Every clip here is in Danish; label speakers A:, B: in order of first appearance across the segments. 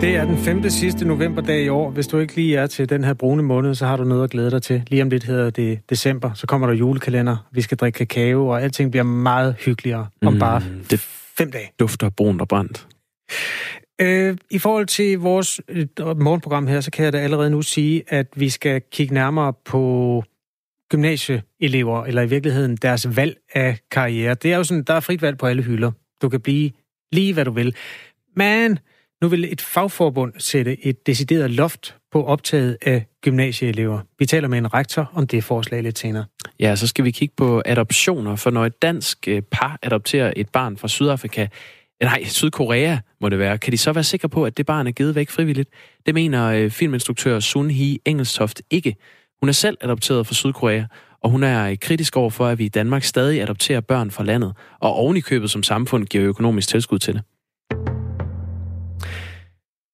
A: Det er den femte sidste novemberdag i år. Hvis du ikke lige er til den her brune måned, så har du noget at glæde dig til. Lige om lidt hedder det december, så kommer der julekalender, vi skal drikke kakao, og alting bliver meget hyggeligere om mm, bare det fem dage.
B: Dufter brunt og brændt.
A: Øh, I forhold til vores øh, morgenprogram her, så kan jeg da allerede nu sige, at vi skal kigge nærmere på gymnasieelever, eller i virkeligheden deres valg af karriere. Det er jo sådan, der er frit valg på alle hylder. Du kan blive lige, hvad du vil. Men nu vil et fagforbund sætte et decideret loft på optaget af gymnasieelever. Vi taler med en rektor om det forslag lidt senere.
B: Ja, så skal vi kigge på adoptioner, for når et dansk øh, par adopterer et barn fra Sydafrika, nej, Sydkorea må det være, kan de så være sikre på, at det barn er givet væk frivilligt? Det mener øh, filminstruktør Sun Hee Engelstoft ikke. Hun er selv adopteret fra Sydkorea, og hun er øh, kritisk over for, at vi i Danmark stadig adopterer børn fra landet, og oven i købet som samfund giver økonomisk tilskud til det.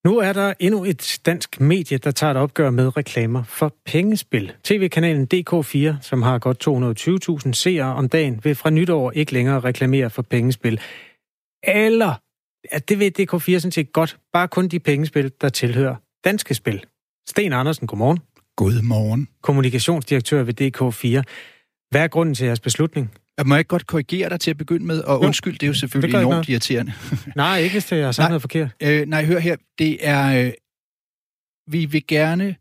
A: Nu er der endnu et dansk medie, der tager et opgør med reklamer for pengespil. TV-kanalen DK4, som har godt 220.000 seere om dagen, vil fra nytår ikke længere reklamere for pengespil. Eller, at det vil DK4 sådan set godt, bare kun de pengespil, der tilhører danske spil. Sten Andersen, godmorgen.
C: Godmorgen.
A: Kommunikationsdirektør ved DK4. Hvad er grunden til jeres beslutning?
C: Jeg må ikke godt korrigere dig til at begynde med, og jo, undskyld, det er jo selvfølgelig enormt noget. irriterende.
A: nej, ikke hvis det er sagt noget forkert.
C: Øh, nej, hør her, det er, øh, vi vil gerne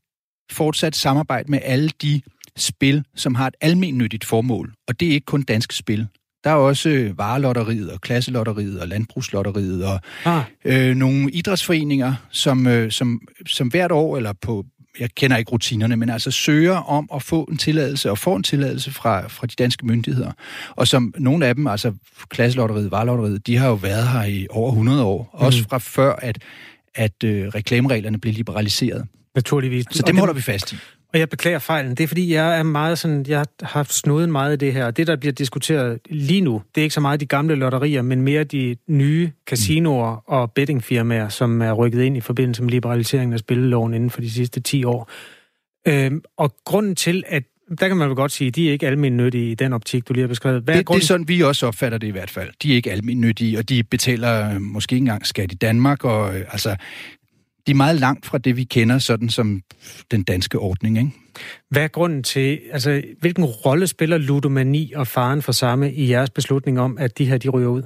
C: fortsat samarbejde med alle de spil, som har et almennyttigt formål, og det er ikke kun danske spil. Der er også øh, varelotteriet og klasselotteriet og landbrugslotteriet og ah. øh, nogle idrætsforeninger, som, øh, som, som hvert år eller på jeg kender ikke rutinerne, men altså søger om at få en tilladelse og få en tilladelse fra, fra de danske myndigheder. Og som nogle af dem, altså klasselotteriet, varelotteriet, de har jo været her i over 100 år. Mm. Også fra før, at, at øh, reklamereglerne blev liberaliseret.
A: Naturligvis.
C: Så dem holder vi fast i.
A: Og jeg beklager fejlen. Det er fordi, jeg er meget sådan, jeg har haft snudet meget i det her. Det, der bliver diskuteret lige nu, det er ikke så meget de gamle lotterier, men mere de nye casinoer mm. og bettingfirmaer, som er rykket ind i forbindelse med liberaliseringen af spilleloven inden for de sidste 10 år. Øhm, og grunden til, at der kan man vel godt sige, at de er ikke almindeligt nyttige i den optik, du lige har beskrevet.
C: Hvad er det, grunden? det er sådan, vi også opfatter det i hvert fald. De er ikke almindeligt nyttige, og de betaler måske ikke engang skat i Danmark, og øh, altså, de er meget langt fra det, vi kender sådan som den danske ordning. Ikke?
A: Hvad er grunden til, altså hvilken rolle spiller ludomani og faren for samme i jeres beslutning om, at de her de ryger ud?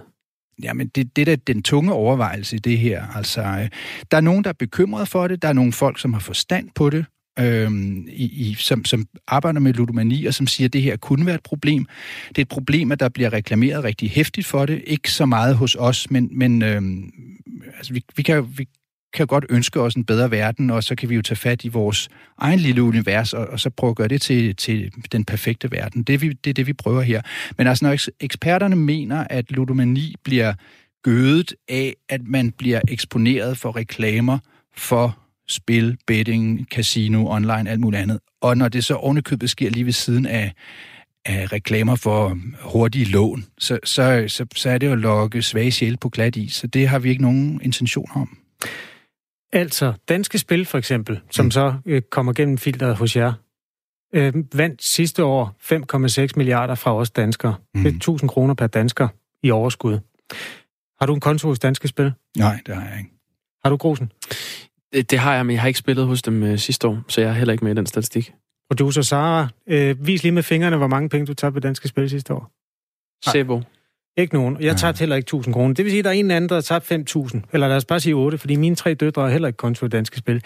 C: Jamen, det, det er den tunge overvejelse i det her. Altså, øh, der er nogen, der er bekymret for det. Der er nogle folk, som har forstand på det, øhm, i, i, som, som arbejder med ludomani, og som siger, at det her kunne være et problem. Det er et problem, at der bliver reklameret rigtig hæftigt for det. Ikke så meget hos os, men, men øhm, altså, vi, vi, kan, vi kan godt ønske os en bedre verden, og så kan vi jo tage fat i vores egen lille univers, og, og så prøve at gøre det til, til den perfekte verden. Det er, vi, det er det, vi prøver her. Men altså, når eksperterne mener, at ludomani bliver gødet af, at man bliver eksponeret for reklamer for spil, betting, casino, online, alt muligt andet, og når det så ovenikøbet sker lige ved siden af, af reklamer for hurtige lån, så, så, så, så er det jo at lokke svage sjæl på glat i. så det har vi ikke nogen intention om.
A: Altså, Danske Spil for eksempel, som mm. så øh, kommer gennem filteret hos jer, øh, vandt sidste år 5,6 milliarder fra os danskere. Mm. Det er 1000 kroner per dansker i overskud. Har du en konto hos Danske Spil?
C: Nej, det har jeg ikke.
A: Har du Grosen?
B: Det, det har jeg, men jeg har ikke spillet hos dem øh, sidste år, så jeg er heller ikke med i den statistik.
A: Producer Sara, øh, vis lige med fingrene, hvor mange penge du tabte på Danske Spil sidste år.
B: Sebo.
A: Ikke nogen. Jeg tager heller ikke 1000 kroner. Det vil sige, at der er en eller anden, der har tabt 5000. Eller lad os bare sige 8, fordi mine tre døtre har heller ikke konto i danske spil.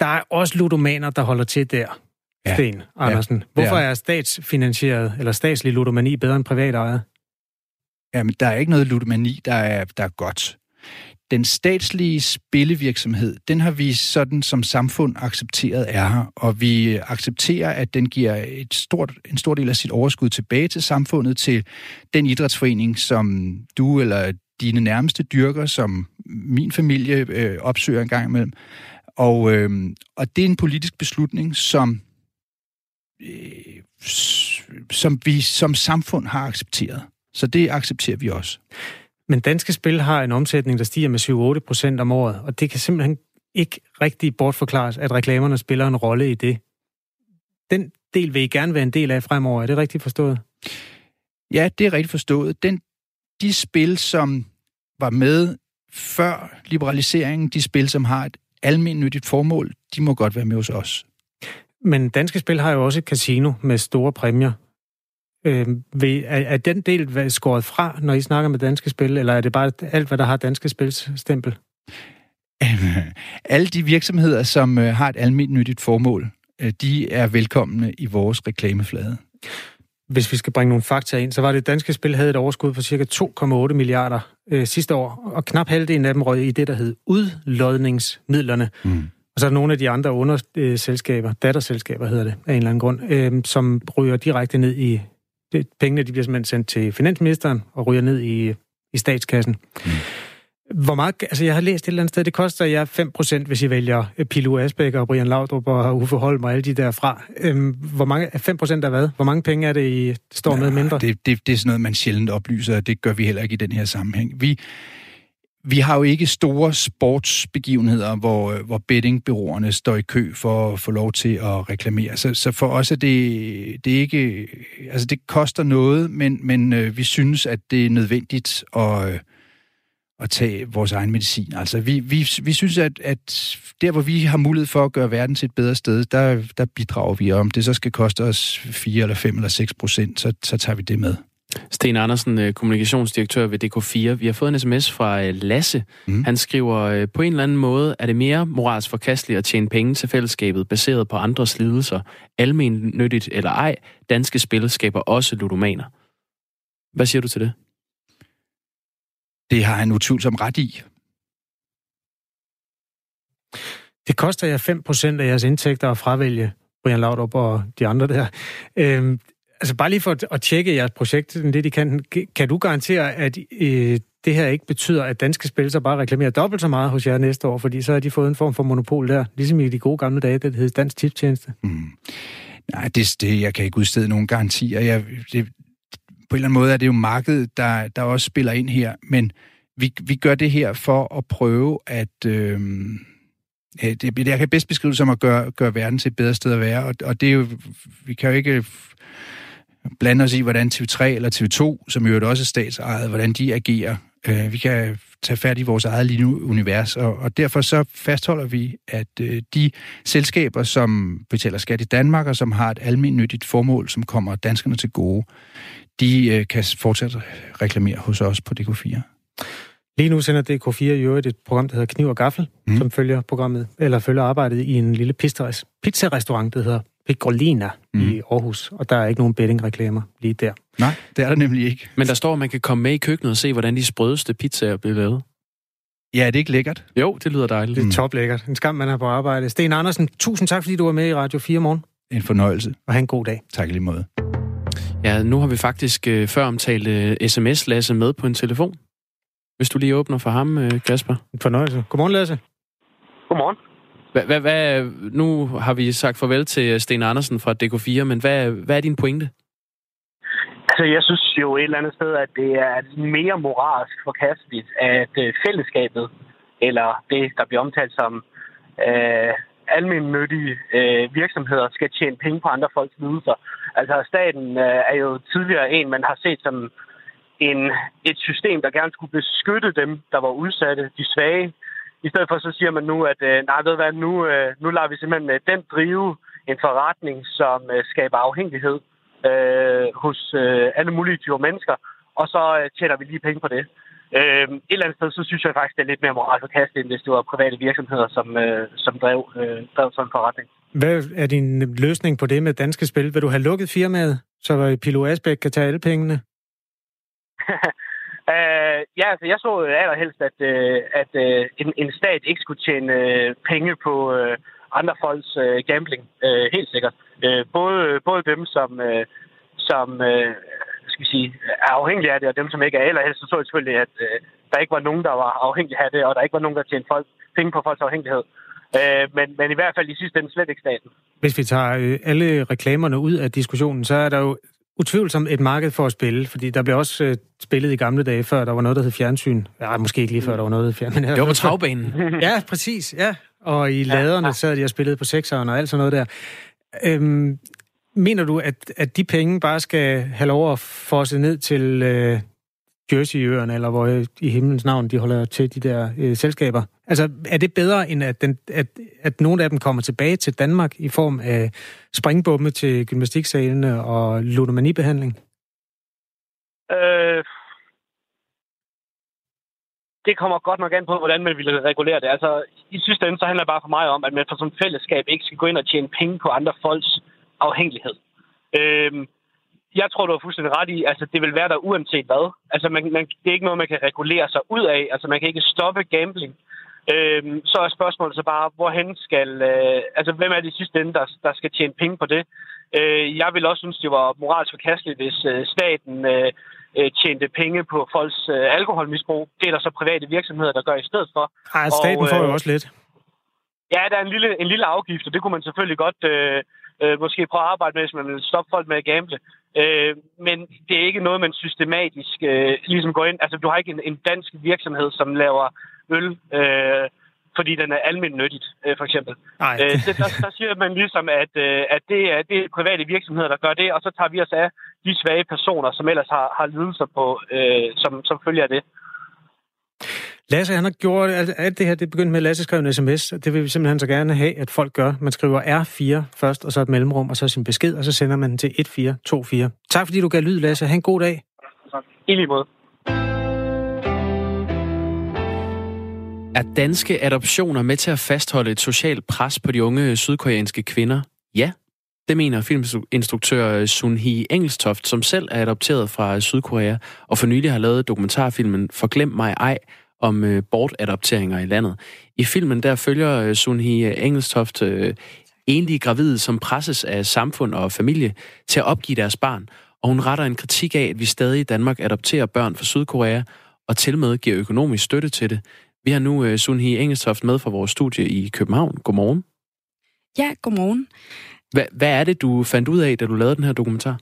A: Der er også ludomaner, der holder til der. Ja. Sten Andersen. Ja. Hvorfor er statsfinansieret eller statslig ludomani bedre end privat ejet?
C: Jamen, der er ikke noget ludomani, der er, der er godt den statslige spillevirksomhed, den har vi sådan som samfund accepteret er her, og vi accepterer, at den giver et stort, en stor del af sit overskud tilbage til samfundet, til den idrætsforening, som du eller dine nærmeste dyrker, som min familie øh, opsøger en gang imellem. Og, øh, og det er en politisk beslutning, som, øh, som vi som samfund har accepteret. Så det accepterer vi også.
A: Men danske spil har en omsætning, der stiger med 7-8 procent om året, og det kan simpelthen ikke rigtig bortforklares, at reklamerne spiller en rolle i det. Den del vil I gerne være en del af fremover. Er det rigtigt forstået?
C: Ja, det er rigtigt forstået. Den, de spil, som var med før liberaliseringen, de spil, som har et almindeligt formål, de må godt være med hos os.
A: Men Danske Spil har jo også et casino med store præmier. Øh, er, er den del skåret fra, når I snakker med Danske Spil, eller er det bare alt, hvad der har Danske Spils stempel?
C: Alle de virksomheder, som øh, har et almindeligt formål, øh, de er velkomne i vores reklameflade.
A: Hvis vi skal bringe nogle fakta ind, så var det Danske Spil havde et overskud på cirka 2,8 milliarder øh, sidste år, og knap halvdelen af dem røg i det, der hed udlodningsmidlerne. Mm. Og så er der nogle af de andre underselskaber, datterselskaber hedder det, af en eller anden grund, øh, som ryger direkte ned i... Det, pengene de bliver simpelthen sendt til finansministeren og ryger ned i, i statskassen. Mm. Hvor meget, altså jeg har læst et eller andet sted, det koster jer 5%, hvis I vælger Pilu Asbæk og Brian Laudrup og Uffe Holm og alle de der fra. Øhm, hvor mange, 5% er hvad? Hvor mange penge er det, I står ja, med mindre?
C: Det, det, det er sådan noget, man sjældent oplyser, og det gør vi heller ikke i den her sammenhæng. Vi, vi har jo ikke store sportsbegivenheder, hvor, øh, hvor bettingbyråerne står i kø for at få lov til at reklamere. Så, så for os er det, det ikke... Altså, det koster noget, men, men øh, vi synes, at det er nødvendigt at, øh, at tage vores egen medicin. Altså, vi, vi, vi synes, at, at der, hvor vi har mulighed for at gøre verden til et bedre sted, der, der bidrager vi. om det så skal koste os 4 eller 5 eller 6 procent, så, så tager vi det med.
B: Sten Andersen, øh, kommunikationsdirektør ved DK4. Vi har fået en sms fra øh, Lasse. Mm. Han skriver, øh, på en eller anden måde er det mere moralsk forkasteligt at tjene penge til fællesskabet baseret på andres lidelser. Almen nyttigt eller ej, danske spil skaber også ludomaner. Hvad siger du til det?
C: Det har han utvivlsomt ret i.
A: Det koster jer 5% af jeres indtægter at fravælge Brian Laudrup og de andre der. Øhm, altså bare lige for at tjekke jeres projekt, lidt i kanten, kan du garantere, at øh, det her ikke betyder, at danske spil så bare reklamerer dobbelt så meget hos jer næste år, fordi så har de fået en form for monopol der, ligesom i de gode gamle dage, det hed Dansk Tiptjeneste? Mm.
C: Nej, det, det, jeg kan ikke udstede nogen garantier. Jeg, det, på en eller anden måde er det jo markedet, der, der også spiller ind her, men vi, vi gør det her for at prøve at... Øh, det, jeg kan bedst beskrive det som at gøre, gøre verden til et bedre sted at være, og, og det er jo, vi kan jo ikke blande os i, hvordan TV3 eller TV2, som jo også er statsejet, hvordan de agerer. Øh, vi kan tage fat i vores eget lille univers, og, og derfor så fastholder vi, at øh, de selskaber, som betaler skat i Danmark, og som har et almindeligt formål, som kommer danskerne til gode, de øh, kan fortsat reklamere hos os på DK4.
A: Lige nu sender DK4 i øvrigt et program, der hedder Kniv og Gaffel, mm. som følger programmet, eller følger arbejdet i en lille pizza-restaurant, der hedder Piccolina mm. i Aarhus, og der er ikke nogen betting-reklamer lige der.
C: Nej, det er der nemlig ikke.
B: Men der står, at man kan komme med i køkkenet og se, hvordan de sprødeste pizzaer bliver lavet.
C: Ja, er det ikke lækkert?
B: Jo, det lyder dejligt.
A: Det er mm. toplækkert. En skam, man er på arbejde. Sten Andersen, tusind tak, fordi du var med i Radio 4 morgen.
C: En fornøjelse.
A: Og have en god dag.
C: Tak lige måde.
B: Ja, nu har vi faktisk øh, før omtalt øh, sms-Lasse med på en telefon. Hvis du lige åbner for ham, øh, Kasper.
A: En fornøjelse. Godmorgen, Lasse.
D: Godmorgen.
B: Hvad, hvad, nu har vi sagt farvel til Sten Andersen fra DK4, men hvad, hvad er din pointe?
D: Altså, jeg synes jo et eller andet sted, at det er mere moralsk forkasteligt, at øh, fællesskabet, eller det, der bliver omtalt som øh, almindelige øh, virksomheder, skal tjene penge på andre folks ydelser. Altså, staten øh, er jo tidligere en, man har set som en, et system, der gerne skulle beskytte dem, der var udsatte, de svage. I stedet for så siger man nu, at øh, nej, ved hvad, nu, øh, nu lader vi simpelthen øh, den drive en forretning, som øh, skaber afhængighed øh, hos øh, alle mulige typer mennesker, og så øh, tjener vi lige penge på det. Øh, et eller andet sted, så synes jeg faktisk, det er lidt mere moralt forkasteligt, end hvis det var private virksomheder, som, øh, som drev, øh, drev sådan en forretning.
A: Hvad er din løsning på det med danske spil? Vil du have lukket firmaet, så Pilo Asbæk kan tage alle pengene?
D: Uh, ja, altså jeg så øh, allerhelst, at, uh, at uh, en, en stat ikke skulle tjene uh, penge på uh, andre folks uh, gambling. Uh, helt sikkert. Uh, både, både dem, som, uh, som uh, skal vi sige, er afhængige af det, og dem, som ikke er. Allerhelst så så jeg selvfølgelig, at uh, der ikke var nogen, der var afhængige af det, og der ikke var nogen, der tjente folk, penge på folks afhængighed. Men, men i hvert fald i sidste ende slet ikke staten.
A: Hvis vi tager øh, alle reklamerne ud af diskussionen, så er der jo utvivlsomt et marked for at spille, fordi der blev også øh, spillet i gamle dage, før der var noget, der hed fjernsyn. Ja, måske ikke lige før der var noget, der hed fjernsyn.
B: Det var på travbanen.
A: ja, præcis, ja. Og i laderne ja, ja. sad de og spillede på sekseren og alt sådan noget der. Øhm, mener du, at, at de penge bare skal have lov at få ned til, øh, Jerseyøerne, eller hvor øh, i himlens navn de holder til de der øh, selskaber. Altså, er det bedre, end at, den, at, at nogle af dem kommer tilbage til Danmark i form af springbomme til gymnastiksalene og ludomanibehandling?
D: Øh, det kommer godt nok an på, hvordan man vil regulere det. Altså, i sidste ende, så handler det bare for mig om, at man for som fællesskab ikke skal gå ind og tjene penge på andre folks afhængighed. Øh, jeg tror, du har fuldstændig ret i, altså det vil være der uanset hvad. Altså man, man, det er ikke noget, man kan regulere sig ud af. Altså man kan ikke stoppe gambling. Øhm, så er spørgsmålet så bare, hvorhen skal... Øh, altså hvem er det sidste ende, der, der skal tjene penge på det? Øh, jeg vil også synes, det var moralsk forkasteligt, hvis øh, staten øh, øh, tjente penge på folks øh, alkoholmisbrug. Det er der så private virksomheder, der gør i stedet for.
A: Ej, staten og, øh, får jo også lidt.
D: Ja, der er en lille, en lille afgift, og det kunne man selvfølgelig godt øh, øh, måske prøve at arbejde med, hvis man vil stoppe folk med at gamble. Øh, men det er ikke noget, man systematisk øh, ligesom går ind. Altså, du har ikke en, en dansk virksomhed, som laver øl, øh, fordi den er almindeligt nyttigt, øh, for eksempel.
A: Nej.
D: Øh, det, der, der siger man ligesom, at, øh, at det, er, det er private virksomheder, der gør det, og så tager vi os af de svage personer, som ellers har, har lidelser på, øh, som, som følger det.
A: Lasse, han har gjort alt, alt det her, det begyndte med, at Lasse skrev en sms, det vil vi simpelthen så gerne have, at folk gør. Man skriver R4 først, og så et mellemrum, og så sin besked, og så sender man den til 1424. Tak fordi du gav lyd, Lasse. Ha' en god dag.
D: I lige måde.
B: Er danske adoptioner med til at fastholde et socialt pres på de unge sydkoreanske kvinder? Ja, det mener filminstruktør Sun Hee Engelstoft, som selv er adopteret fra Sydkorea, og for nylig har lavet dokumentarfilmen Forglem mig ej, om øh, bortadopteringer i landet. I filmen der følger øh, Sun Hee Engelstoft øh, enlige gravide, som presses af samfund og familie til at opgive deres barn, og hun retter en kritik af, at vi stadig i Danmark adopterer børn fra Sydkorea, og til med giver økonomisk støtte til det. Vi har nu uh, Sun Hee Engelstoft med fra vores studie i København. Godmorgen.
E: Ja, godmorgen.
B: Hva, hvad er det, du fandt ud af, da du lavede den her dokumentar?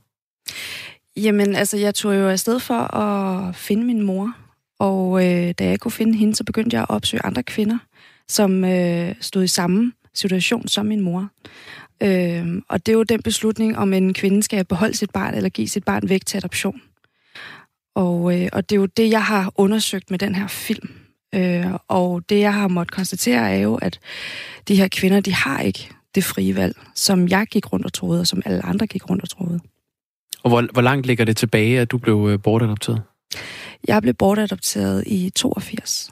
E: Jamen, altså, jeg tog jo afsted for at finde min mor. Og øh, da jeg ikke kunne finde hende, så begyndte jeg at opsøge andre kvinder, som øh, stod i samme situation som min mor. Øh, og det er jo den beslutning, om en kvinde skal beholde sit barn eller give sit barn væk til adoption. Og, øh, og det er jo det, jeg har undersøgt med den her film. Øh, og det, jeg har måttet konstatere, er jo, at de her kvinder, de har ikke det frie valg, som jeg gik rundt og troede, og som alle andre gik rundt og troede.
B: Og hvor, hvor langt ligger det tilbage, at du blev øh, bortadopteret?
E: Jeg blev bortadopteret i 82.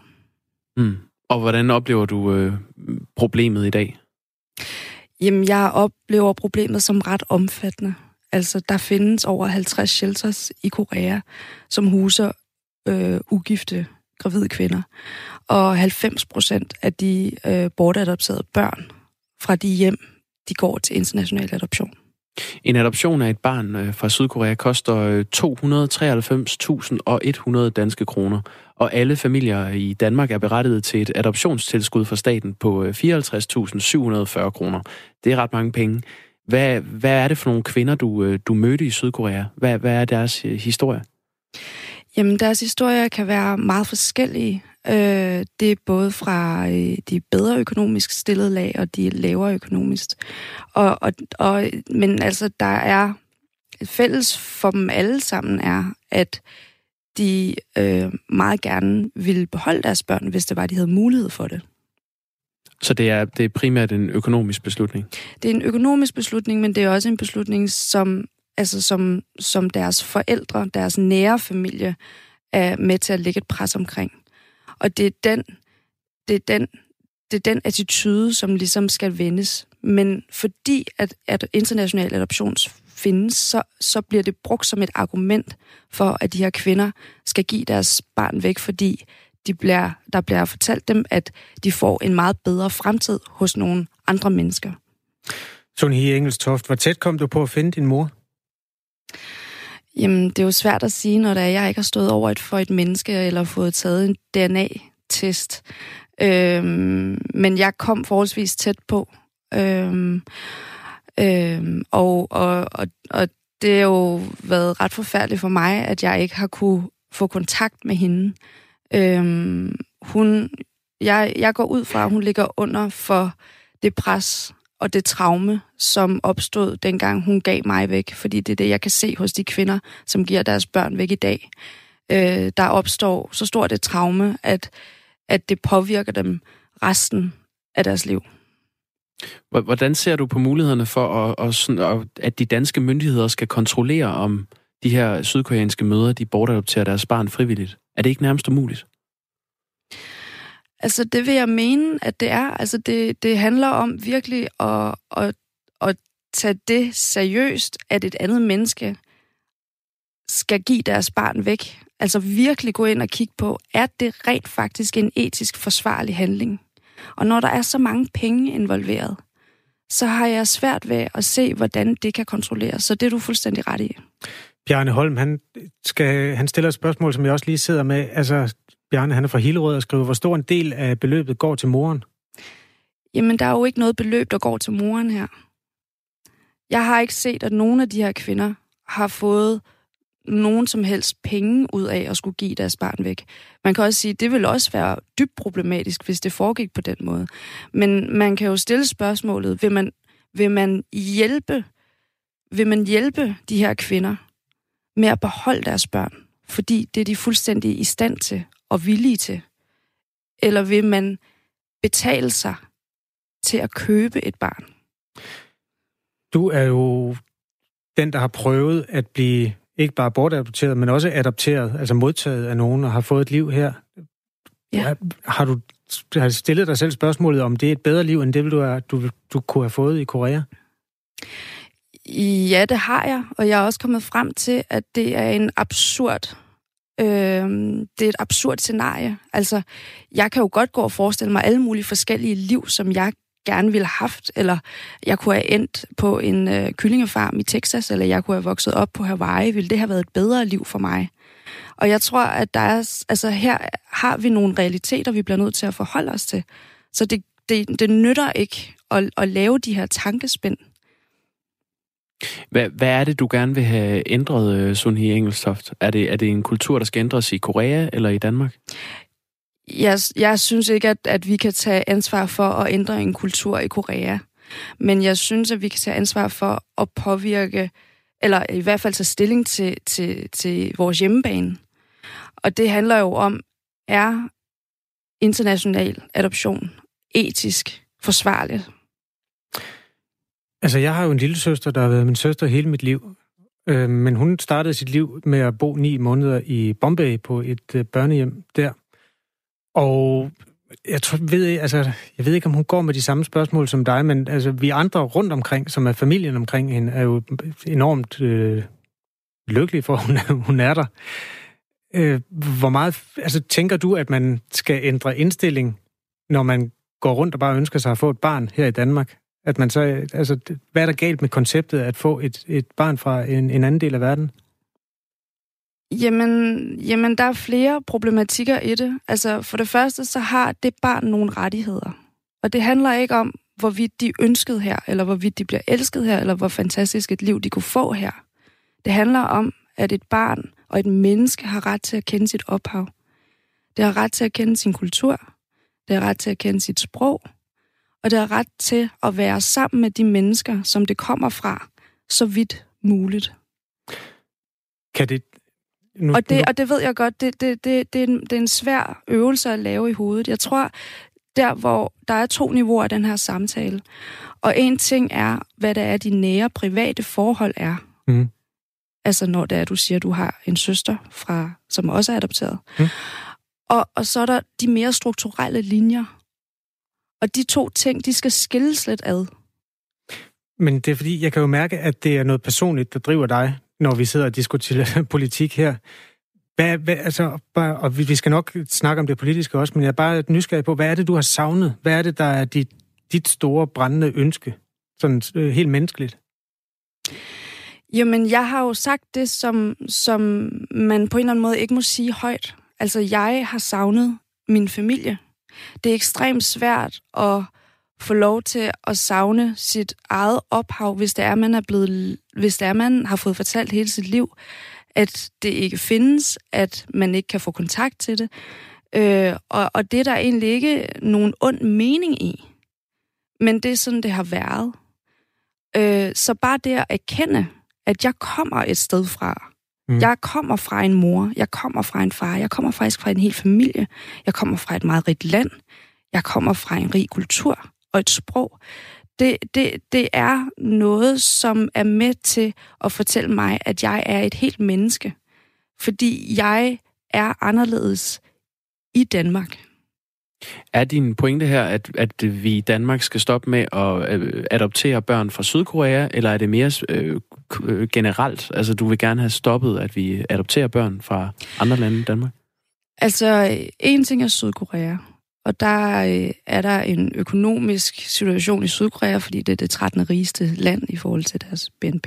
B: Mm. Og hvordan oplever du øh, problemet i dag?
E: Jamen, jeg oplever problemet som ret omfattende. Altså, der findes over 50 shelters i Korea, som huser øh, ugifte gravide kvinder. Og 90 procent af de øh, bortadopterede børn fra de hjem, de går til international adoption.
B: En adoption af et barn øh, fra Sydkorea koster øh, 293.100 danske kroner, og alle familier i Danmark er berettiget til et adoptionstilskud fra staten på øh, 54.740 kroner. Det er ret mange penge. Hvad, hvad er det for nogle kvinder, du, du mødte i Sydkorea? Hvad, hvad er deres historie?
E: Jamen, deres historier kan være meget forskellige. Øh, det er både fra øh, de bedre økonomisk stillede lag og de lavere økonomisk. Og, og, og, men altså, der er fælles for dem alle sammen er, at de øh, meget gerne ville beholde deres børn, hvis det var, de havde mulighed for det.
B: Så det er, det er primært en økonomisk beslutning?
E: Det er en økonomisk beslutning, men det er også en beslutning, som, altså som, som deres forældre, deres nære familie, er med til at lægge et pres omkring. Og det er den, det er den, det er den attitude, som ligesom skal vendes. Men fordi at, at international adoption findes, så, så bliver det brugt som et argument for, at de her kvinder skal give deres barn væk, fordi de bliver, der bliver fortalt dem, at de får en meget bedre fremtid hos nogle andre mennesker.
A: Sonny Engelstoft, hvor tæt kom du på at finde din mor?
E: Jamen, det er jo svært at sige, når der er, jeg ikke har stået over et for et menneske, eller fået taget en DNA-test. Øhm, men jeg kom forholdsvis tæt på. Øhm, øhm, og, og, og, og det har jo været ret forfærdeligt for mig, at jeg ikke har kunne få kontakt med hende. Øhm, hun, jeg, jeg går ud fra, at hun ligger under for det pres, og det traume, som opstod dengang hun gav mig væk, fordi det er det, jeg kan se hos de kvinder, som giver deres børn væk i dag. øh, der opstår så stort et traume, at, at det påvirker dem resten af deres liv.
B: Hvordan ser du på mulighederne for, at, at, sådan, at de danske myndigheder skal kontrollere, om de her sydkoreanske møder, de bortadopterer deres barn frivilligt? Er det ikke nærmest umuligt?
E: Altså, det vil jeg mene, at det er. Altså, det, det handler om virkelig at, at, at tage det seriøst, at et andet menneske skal give deres barn væk. Altså virkelig gå ind og kigge på, er det rent faktisk en etisk forsvarlig handling? Og når der er så mange penge involveret, så har jeg svært ved at se, hvordan det kan kontrolleres. Så det er du fuldstændig ret i.
A: Bjarne Holm, han, skal, han stiller et spørgsmål, som jeg også lige sidder med. Altså, Bjarne, han er fra Hillerød og skriver, hvor stor en del af beløbet går til moren?
E: Jamen, der er jo ikke noget beløb, der går til moren her. Jeg har ikke set, at nogen af de her kvinder har fået nogen som helst penge ud af at skulle give deres barn væk. Man kan også sige, at det vil også være dybt problematisk, hvis det foregik på den måde. Men man kan jo stille spørgsmålet, vil man, vil man hjælpe vil man hjælpe de her kvinder med at beholde deres børn, fordi det er de fuldstændig i stand til og villige til? Eller vil man betale sig til at købe et barn?
A: Du er jo den, der har prøvet at blive ikke bare bortadopteret, men også adopteret, altså modtaget af nogen og har fået et liv her. Ja. Har du har stillet dig selv spørgsmålet, om det er et bedre liv, end det du, du, du kunne have fået i Korea?
E: Ja, det har jeg, og jeg er også kommet frem til, at det er en absurd øh, det er et absurd scenarie. Altså, jeg kan jo godt gå og forestille mig alle mulige forskellige liv, som jeg gerne ville have haft, eller jeg kunne have endt på en øh, kyllingefarm i Texas, eller jeg kunne have vokset op på Hawaii, ville det have været et bedre liv for mig. Og jeg tror, at der er, altså her har vi nogle realiteter, vi bliver nødt til at forholde os til. Så det, det, det nytter ikke at, at lave de her tankespind.
B: Hvad, hvad er det, du gerne vil have ændret, øh, Sunhi Engelstoft? Er det, er det en kultur, der skal ændres i Korea eller i Danmark?
E: Jeg, jeg synes ikke, at, at vi kan tage ansvar for at ændre en kultur i Korea. Men jeg synes, at vi kan tage ansvar for at påvirke, eller i hvert fald tage stilling til, til, til vores hjemmebane. Og det handler jo om, er international adoption etisk forsvarligt?
A: Altså, jeg har jo en lille søster, der har været min søster hele mit liv. Øh, men hun startede sit liv med at bo ni måneder i Bombay på et øh, børnehjem der. Og jeg tror, ved, altså, jeg ved ikke, om hun går med de samme spørgsmål som dig, men altså, vi andre rundt omkring, som er familien omkring hende, er jo enormt øh, lykkelige for, at hun, hun er der. Øh, hvor meget altså, tænker du, at man skal ændre indstilling, når man går rundt og bare ønsker sig at få et barn her i Danmark? At man så, altså, hvad er der galt med konceptet at få et, et barn fra en, en anden del af verden?
E: Jamen, jamen, der er flere problematikker i det. Altså, for det første, så har det barn nogle rettigheder. Og det handler ikke om, hvorvidt de ønskede her, eller hvorvidt de bliver elsket her, eller hvor fantastisk et liv de kunne få her. Det handler om, at et barn og et menneske har ret til at kende sit ophav. Det har ret til at kende sin kultur. Det har ret til at kende sit sprog. Og det har ret til at være sammen med de mennesker, som det kommer fra, så vidt muligt.
A: Kan det,
E: nu, og, det, nu... og det ved jeg godt, det, det, det, det, er en, det er en svær øvelse at lave i hovedet. Jeg tror, der hvor der er to niveauer af den her samtale. Og en ting er, hvad det er, de nære private forhold er. Mm. Altså når det er, du siger, du har en søster, fra, som også er adopteret. Mm. Og, og så er der de mere strukturelle linjer. Og de to ting, de skal skilles lidt ad.
A: Men det er fordi, jeg kan jo mærke, at det er noget personligt, der driver dig når vi sidder og diskuterer politik her. Hvad, hvad, altså, bare, og vi, skal nok snakke om det politiske også, men jeg er bare nysgerrig på, hvad er det, du har savnet? Hvad er det, der er dit, dit store brændende ønske? Sådan øh, helt menneskeligt.
E: Jamen, jeg har jo sagt det, som, som man på en eller anden måde ikke må sige højt. Altså, jeg har savnet min familie. Det er ekstremt svært at få lov til at savne sit eget ophav, hvis det er, man er blevet, hvis det er, man har fået fortalt hele sit liv, at det ikke findes, at man ikke kan få kontakt til det. Øh, og, og det er der egentlig ikke nogen ond mening i. Men det er sådan, det har været. Øh, så bare det at erkende, at jeg kommer et sted fra, Mm. Jeg kommer fra en mor, jeg kommer fra en far, jeg kommer faktisk fra en hel familie, jeg kommer fra et meget rigt land, jeg kommer fra en rig kultur og et sprog. Det, det, det er noget, som er med til at fortælle mig, at jeg er et helt menneske. Fordi jeg er anderledes i Danmark.
B: Er din pointe her, at, at vi i Danmark skal stoppe med at øh, adoptere børn fra Sydkorea, eller er det mere øh, øh, generelt? Altså, du vil gerne have stoppet, at vi adopterer børn fra andre lande end Danmark?
E: Altså, en ting er Sydkorea, og der øh, er der en økonomisk situation i Sydkorea, fordi det er det 13. rigeste land i forhold til deres BNP.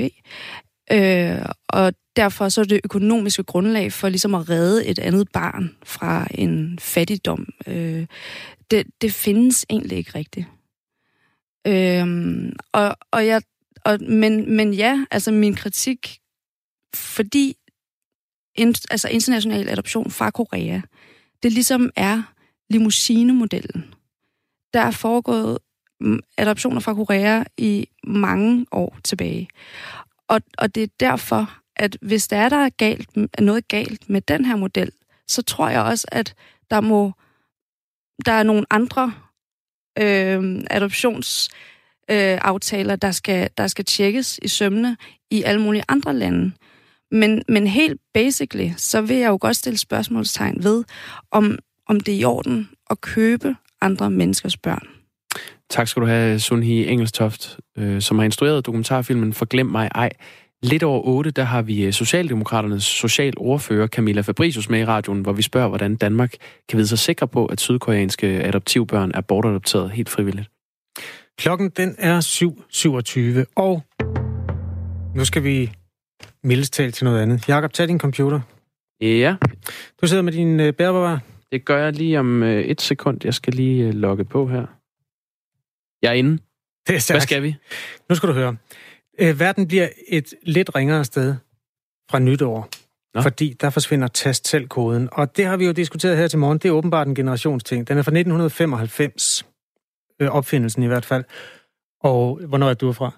E: Øh, og derfor så er det økonomiske grundlag for ligesom at redde et andet barn fra en fattigdom. Øh, det, det findes egentlig ikke rigtigt. Øh, og, og jeg, og, men, men ja, altså min kritik, fordi in, altså international adoption fra Korea, det ligesom er limousinemodellen. Der er foregået adoptioner fra Korea i mange år tilbage. Og, og det er derfor, at hvis der er, der er galt, er noget galt med den her model, så tror jeg også, at der må der er nogle andre øh, adoptionsaftaler, øh, der, skal, der skal tjekkes i sømne i alle mulige andre lande. Men, men helt basically, så vil jeg jo godt stille spørgsmålstegn ved, om, om det er i orden at købe andre menneskers børn.
B: Tak skal du have, Sunhi Engelstoft, øh, som har instrueret dokumentarfilmen Forglem mig ej. Lidt over 8, der har vi øh, Socialdemokraternes socialordfører Camilla Fabricius med i radioen, hvor vi spørger, hvordan Danmark kan vide sig sikre på, at sydkoreanske adoptivbørn er bortadopteret helt frivilligt.
A: Klokken den er 7.27, og nu skal vi mildest tale til noget andet. Jakob, tag din computer.
B: Ja.
A: Du sidder med din øh, bærbare.
B: Det gør jeg lige om øh, et sekund. Jeg skal lige øh, logge på her. Jeg er inde.
A: Det er
B: Hvad skal vi?
A: Nu skal du høre. Øh, verden bliver et lidt ringere sted fra nytår. Nå. Fordi der forsvinder tast selv koden. Og det har vi jo diskuteret her til morgen. Det er åbenbart en generationsting. Den er fra 1995. Øh, opfindelsen i hvert fald. Og hvornår er du fra?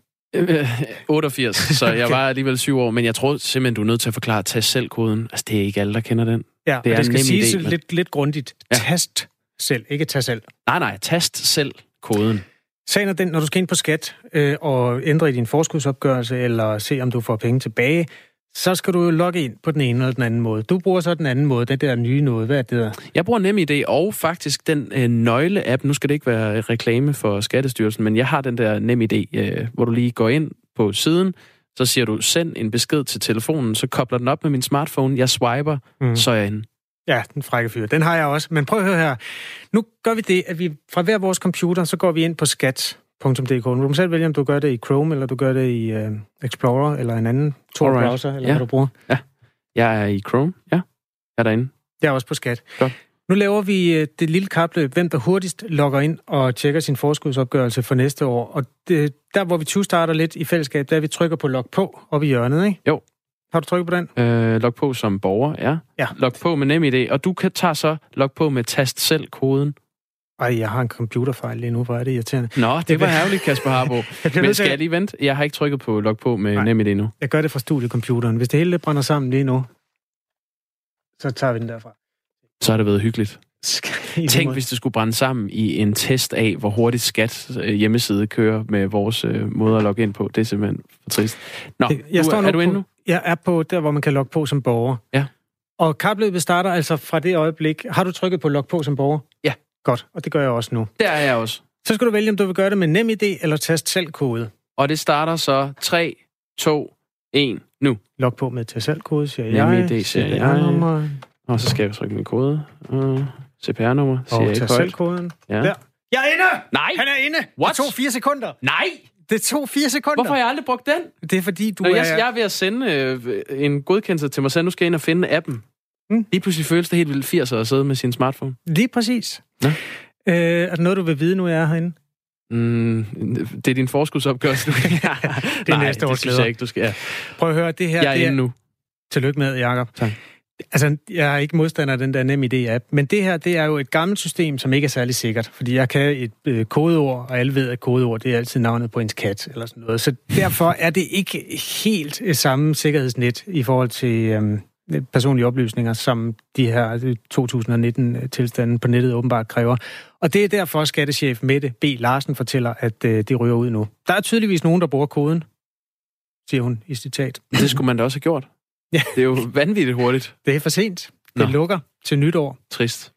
B: 88, så jeg var alligevel syv år, men jeg tror simpelthen, du er nødt til at forklare tast selv koden. Altså, det er ikke alle, der kender den.
A: Ja, det, er det skal siges idé, men... lidt, lidt grundigt. Ja. Tast selv, ikke tast selv.
B: Nej, nej, tast selv koden.
A: Sagen er den, når du skal ind på skat øh, og ændre i din forskudsopgørelse, eller se, om du får penge tilbage, så skal du jo logge ind på den ene eller den anden måde. Du bruger så den anden måde, den der nye noget. Hvad er det der?
B: Jeg bruger NemID og faktisk den øh, nøgle-app. Nu skal det ikke være reklame for Skattestyrelsen, men jeg har den der NemID, øh, hvor du lige går ind på siden, så siger du, send en besked til telefonen, så kobler den op med min smartphone, jeg swiper, mm. så er jeg inde.
A: Ja, den frække fyr. Den har jeg også. Men prøv at høre her. Nu gør vi det, at vi fra hver vores computer, så går vi ind på skat.dk. Du må selv vælge, om du gør det i Chrome, eller du gør det i uh, Explorer, eller en anden Tor-browser, eller ja. hvad du bruger.
B: Ja, jeg er i Chrome. Ja, jeg er derinde.
A: Jeg er også på skat.
B: Godt.
A: Nu laver vi uh, det lille kapløb, hvem der hurtigst logger ind og tjekker sin forskudsopgørelse for næste år. Og det, der, hvor vi 20 starter lidt i fællesskab, der vi trykker på log på op i hjørnet, ikke?
B: Jo.
A: Har du trykket på den?
B: Øh, log på som borger, ja.
A: ja.
B: Log på med NemID, og du kan tage så log på med tast selv koden.
A: Ej, jeg har en computerfejl lige nu, hvor er det irriterende.
B: Nå, det var herligt, Kasper Harbo. Men skal jeg lige vente? Jeg har ikke trykket på log på med NemID endnu.
A: Jeg gør det fra studiecomputeren. Hvis det hele brænder sammen lige nu, så tager vi den derfra.
B: Så har det været hyggeligt. Tænk, hvis det skulle brænde sammen i en test af, hvor hurtigt skat øh, hjemmeside kører med vores øh, måde at logge ind på. Det er simpelthen for trist. Nå, jeg du, står er du inde nu?
A: Jeg er på der, hvor man kan logge på som borger.
B: Ja.
A: Og kapløbet starter altså fra det øjeblik. Har du trykket på log på som borger?
B: Ja.
A: Godt, og det gør jeg også nu.
B: Det er jeg også.
A: Så skal du vælge, om du vil gøre det med NemID eller tast selv kode.
B: Og det starter så 3, 2, 1, nu.
A: Log på med tast selv kode, siger jeg.
B: NemID siger jeg. Og så skal jeg trykke min kode. Uh, CPR-nummer, siger
A: og
B: jeg ikke
A: selv koden. Ja. Der. Jeg er inde!
B: Nej!
A: Han er inde!
B: What?
A: Det tog fire sekunder.
B: Nej!
A: Det tog fire sekunder.
B: Hvorfor har jeg aldrig brugt den?
A: Det er fordi, du
B: Nå,
A: er...
B: Jeg, jeg er ved at sende øh, en godkendelse til mig selv. Nu skal jeg ind og finde appen. Mm. Lige pludselig føles det helt vildt 80 at sidde med sin smartphone.
A: Lige præcis. Ja. Øh, er der noget, du vil vide, nu jeg er herinde?
B: Mm, det er din forskudsopgørelse.
A: det er
B: Nej,
A: næste års
B: det synes jeg ikke, du skal. Ja.
A: Prøv at høre, det her...
B: Jeg er
A: det
B: inde nu.
A: Tillykke med, Jacob.
B: Tak.
A: Altså, jeg er ikke modstander af den der nem idé-app, men det her, det er jo et gammelt system, som ikke er særlig sikkert, fordi jeg kan et øh, kodeord, og alle ved, at kodeord, det er altid navnet på ens kat, eller sådan noget. Så derfor er det ikke helt øh, samme sikkerhedsnet i forhold til øh, personlige oplysninger, som de her øh, 2019-tilstanden på nettet åbenbart kræver. Og det er derfor, skattechef Mette B. Larsen fortæller, at øh, det ryger ud nu. Der er tydeligvis nogen, der bruger koden, siger hun i citat.
B: Det skulle man da også have gjort. Ja. Det er jo vanvittigt hurtigt.
A: Det er for sent. Det Nå. lukker til nytår.
B: Trist.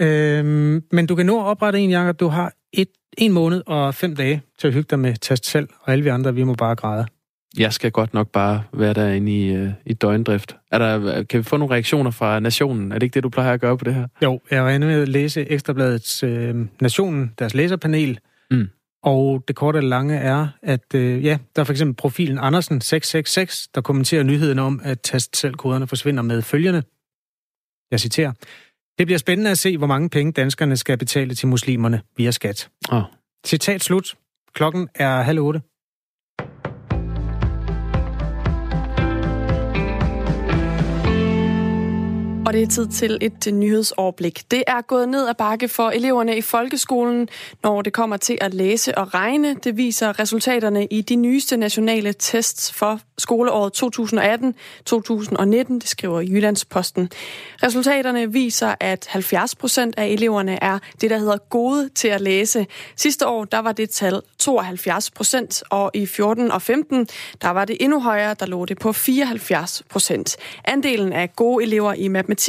A: Øhm, men du kan nå at oprette en, Jacob. Du har et, en måned og fem dage til at hygge dig med tast selv, og alle vi andre, vi må bare græde.
B: Jeg skal godt nok bare være derinde i, uh, i døgndrift. Er der, kan vi få nogle reaktioner fra Nationen? Er det ikke det, du plejer at gøre på det her?
A: Jo, jeg var inde med at læse Ekstrabladets uh, Nationen, deres læserpanel. Og det korte og lange er, at uh, ja, der er for eksempel profilen Andersen 666, der kommenterer nyheden om, at tast selv koderne forsvinder med følgende. Jeg citerer. Det bliver spændende at se, hvor mange penge danskerne skal betale til muslimerne via skat. Oh. Citat slut. Klokken er halv otte.
F: Og det er tid til et nyhedsoverblik. Det er gået ned ad bakke for eleverne i folkeskolen, når det kommer til at læse og regne. Det viser resultaterne i de nyeste nationale tests for skoleåret 2018-2019, det skriver Jyllandsposten. Resultaterne viser, at 70 procent af eleverne er det, der hedder gode til at læse. Sidste år, der var det tal 72 procent, og i 14 og 15, der var det endnu højere, der lå det på 74 procent. Andelen af gode elever i matematik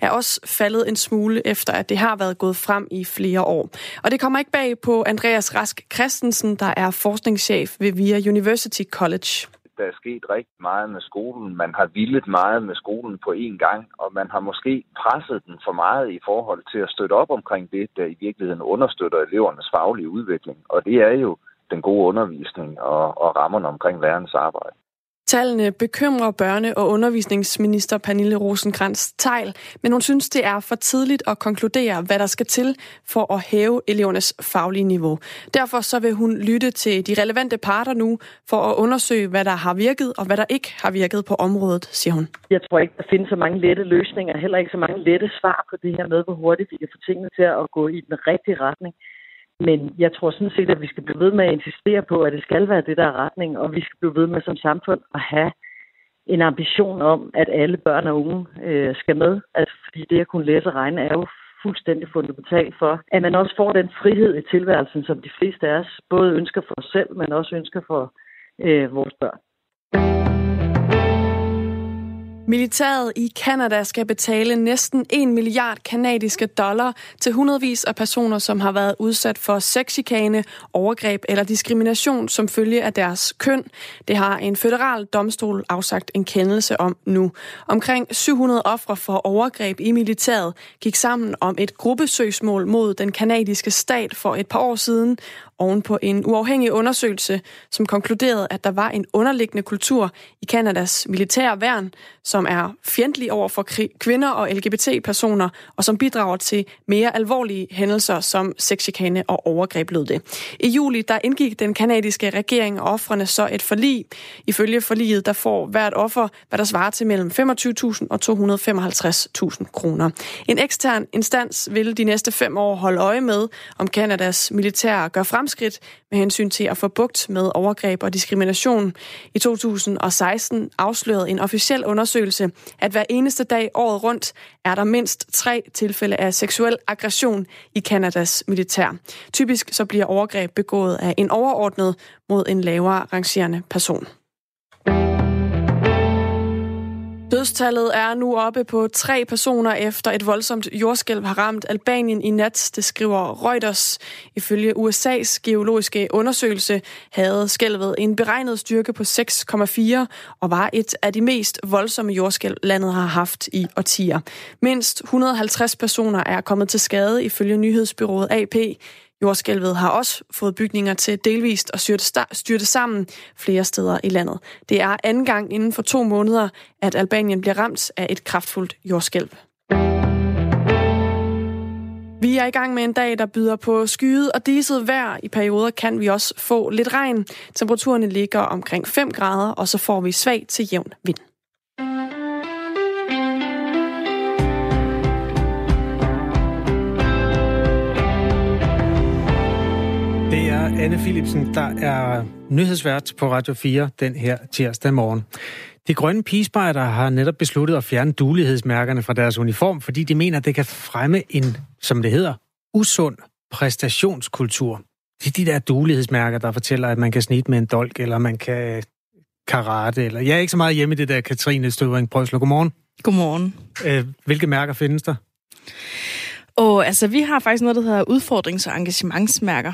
F: er også faldet en smule efter, at det har været gået frem i flere år. Og det kommer ikke bag på Andreas Rask Christensen, der er forskningschef ved VIA University College
G: der er sket rigtig meget med skolen. Man har villet meget med skolen på én gang, og man har måske presset den for meget i forhold til at støtte op omkring det, der i virkeligheden understøtter elevernes faglige udvikling. Og det er jo den gode undervisning og, og rammerne omkring lærernes arbejde.
F: Tallene bekymrer børne- og undervisningsminister Pernille rosenkrantz Tejl, men hun synes, det er for tidligt at konkludere, hvad der skal til for at hæve elevernes faglige niveau. Derfor så vil hun lytte til de relevante parter nu for at undersøge, hvad der har virket og hvad der ikke har virket på området, siger hun.
H: Jeg tror ikke, der findes så mange lette løsninger, heller ikke så mange lette svar på det her med, hvor hurtigt vi kan få tingene til at gå i den rigtige retning. Men jeg tror sådan set, at vi skal blive ved med at insistere på, at det skal være det, der er retning, og vi skal blive ved med som samfund at have en ambition om, at alle børn og unge øh, skal med. Altså, fordi det at kunne læse og regne er jo fuldstændig fundamentalt for, at man også får den frihed i tilværelsen, som de fleste af os både ønsker for os selv, men også ønsker for øh, vores børn.
F: Militæret i Kanada skal betale næsten 1 milliard kanadiske dollar til hundredvis af personer, som har været udsat for sexchikane, overgreb eller diskrimination som følge af deres køn. Det har en federal domstol afsagt en kendelse om nu. Omkring 700 ofre for overgreb i militæret gik sammen om et gruppesøgsmål mod den kanadiske stat for et par år siden, oven på en uafhængig undersøgelse, som konkluderede, at der var en underliggende kultur i Kanadas militære værn, som er fjendtlig over for kvinder og LGBT-personer, og som bidrager til mere alvorlige hændelser som sexchikane og overgreb lød det. I juli der indgik den kanadiske regering og offrene så et forlig. Ifølge forliget der får hvert offer, hvad der svarer til mellem 25.000 og 255.000 kroner. En ekstern instans vil de næste fem år holde øje med, om Kanadas militær gør frem fremskridt med hensyn til at få bugt med overgreb og diskrimination. I 2016 afslørede en officiel undersøgelse, at hver eneste dag året rundt er der mindst tre tilfælde af seksuel aggression i Kanadas militær. Typisk så bliver overgreb begået af en overordnet mod en lavere rangerende person. Dødstallet er nu oppe på tre personer efter et voldsomt jordskælv har ramt Albanien i nat, det skriver Reuters. Ifølge USA's geologiske undersøgelse havde skælvet en beregnet styrke på 6,4 og var et af de mest voldsomme jordskælv landet har haft i årtier. Mindst 150 personer er kommet til skade ifølge nyhedsbyrået AP. Jordskælvet har også fået bygninger til delvist at styrte, styrte sammen flere steder i landet. Det er anden gang inden for to måneder, at Albanien bliver ramt af et kraftfuldt jordskælv. Vi er i gang med en dag, der byder på skyet og diset vejr. I perioder kan vi også få lidt regn. Temperaturen ligger omkring 5 grader, og så får vi svag til jævn vind.
A: Anne Philipsen, der er nyhedsvært på Radio 4 den her tirsdag morgen. De grønne pigespejder har netop besluttet at fjerne dulighedsmærkerne fra deres uniform, fordi de mener, at det kan fremme en, som det hedder, usund præstationskultur. Det er de der dulighedsmærker, der fortæller, at man kan snit med en dolk, eller man kan karate, eller jeg er ikke så meget hjemme i det der Katrine Støvring Prøsler. Godmorgen.
I: Godmorgen.
A: Øh, hvilke mærker findes der?
I: Og altså, vi har faktisk noget, der hedder udfordrings- og engagementsmærker.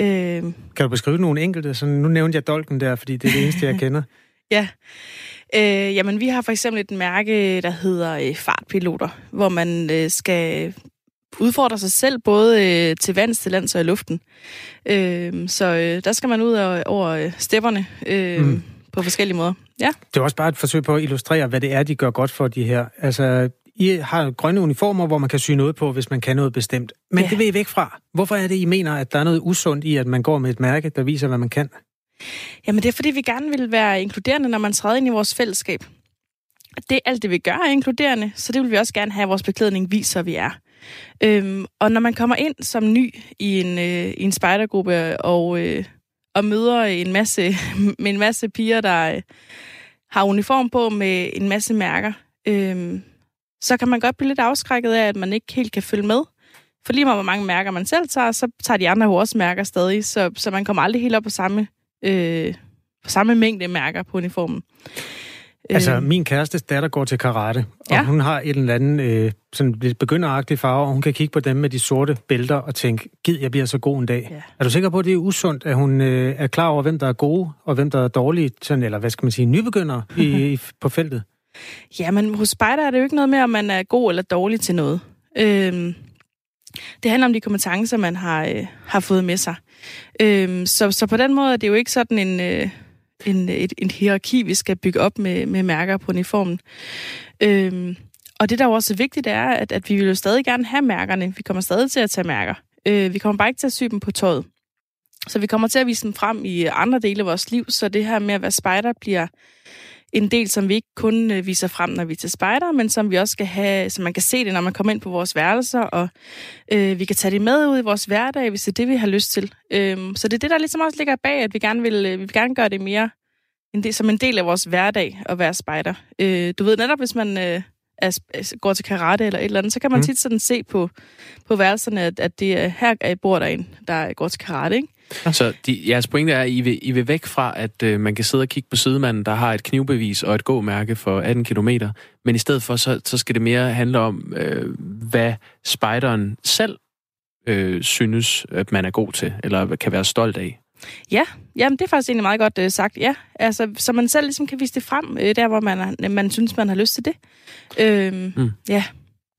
A: Øh... Kan du beskrive nogle enkelte? Så nu nævnte jeg dolken der, fordi det er det eneste, jeg kender.
I: ja. Øh, jamen, vi har for eksempel et mærke, der hedder øh, fartpiloter, hvor man øh, skal udfordre sig selv, både øh, til vands, til lands og i luften. Øh, så øh, der skal man ud over, over øh, stepperne øh, mm. på forskellige måder. Ja.
A: Det er også bare et forsøg på at illustrere, hvad det er, de gør godt for de her. Altså, I har grønne uniformer, hvor man kan sy noget på, hvis man kan noget bestemt. Men ja. det vil I væk fra. Hvorfor er det, I mener, at der er noget usundt i, at man går med et mærke, der viser, hvad man kan?
I: Jamen, det er, fordi vi gerne vil være inkluderende, når man træder ind i vores fællesskab. Det er alt det, vi gør, er inkluderende, så det vil vi også gerne have, at vores beklædning viser, vi er. Øhm, og når man kommer ind som ny i en, øh, i en spejdergruppe og, øh, og møder en masse, med en masse piger, der øh, har uniform på med en masse mærker, øh, så kan man godt blive lidt afskrækket af, at man ikke helt kan følge med. For lige meget hvor mange mærker man selv tager, så tager de andre jo også mærker stadig, så, så man kommer aldrig helt op på samme, øh, på samme mængde mærker på uniformen.
A: Altså, øh. min kærestes datter går til karate, og ja. hun har et eller andet øh, sådan lidt begynderagtigt farve, og hun kan kigge på dem med de sorte bælter og tænke, gid, jeg bliver så god en dag. Ja. Er du sikker på, at det er usundt, at hun øh, er klar over, hvem der er gode, og hvem der er dårlige, sådan, eller hvad skal man sige, nybegyndere i, i, på feltet?
I: Ja, men hos spejder er det jo ikke noget med, om man er god eller dårlig til noget. Øhm, det handler om de kompetencer, man har, øh, har fået med sig. Øhm, så, så på den måde er det jo ikke sådan en... Øh, en, et, en hierarki, vi skal bygge op med, med mærker på uniformen. Øhm, og det, der er også vigtigt, er, at, at vi vil jo stadig gerne have mærkerne. Vi kommer stadig til at tage mærker. Øh, vi kommer bare ikke til at sy dem på tøjet. Så vi kommer til at vise dem frem i andre dele af vores liv, så det her med at være spejder bliver en del, som vi ikke kun øh, viser frem, når vi er til spejder, men som vi også skal have, så man kan se det, når man kommer ind på vores værelser, og øh, vi kan tage det med ud i vores hverdag, hvis det er det, vi har lyst til. Øh, så det er det, der ligesom også ligger bag, at vi gerne vil, øh, vi vil gerne gøre det mere en del, som en del af vores hverdag at være spejder. Øh, du ved netop, hvis man øh, er, går til karate eller et eller andet, så kan man mm. tit sådan se på, på værelserne, at, at det er her, bor der en, der går til karate, ikke?
B: Så de, jeres pointe er, at I vil, I vil væk fra, at øh, man kan sidde og kigge på sidemanden, der har et knivbevis og et gåmærke for 18 km, men i stedet for, så, så skal det mere handle om, øh, hvad spejderen selv øh, synes, at man er god til, eller kan være stolt af.
I: Ja, jamen det er faktisk egentlig meget godt øh, sagt, ja. Altså, så man selv ligesom kan vise det frem, øh, der hvor man, er, man synes, man har lyst til det. Øh, mm. Ja.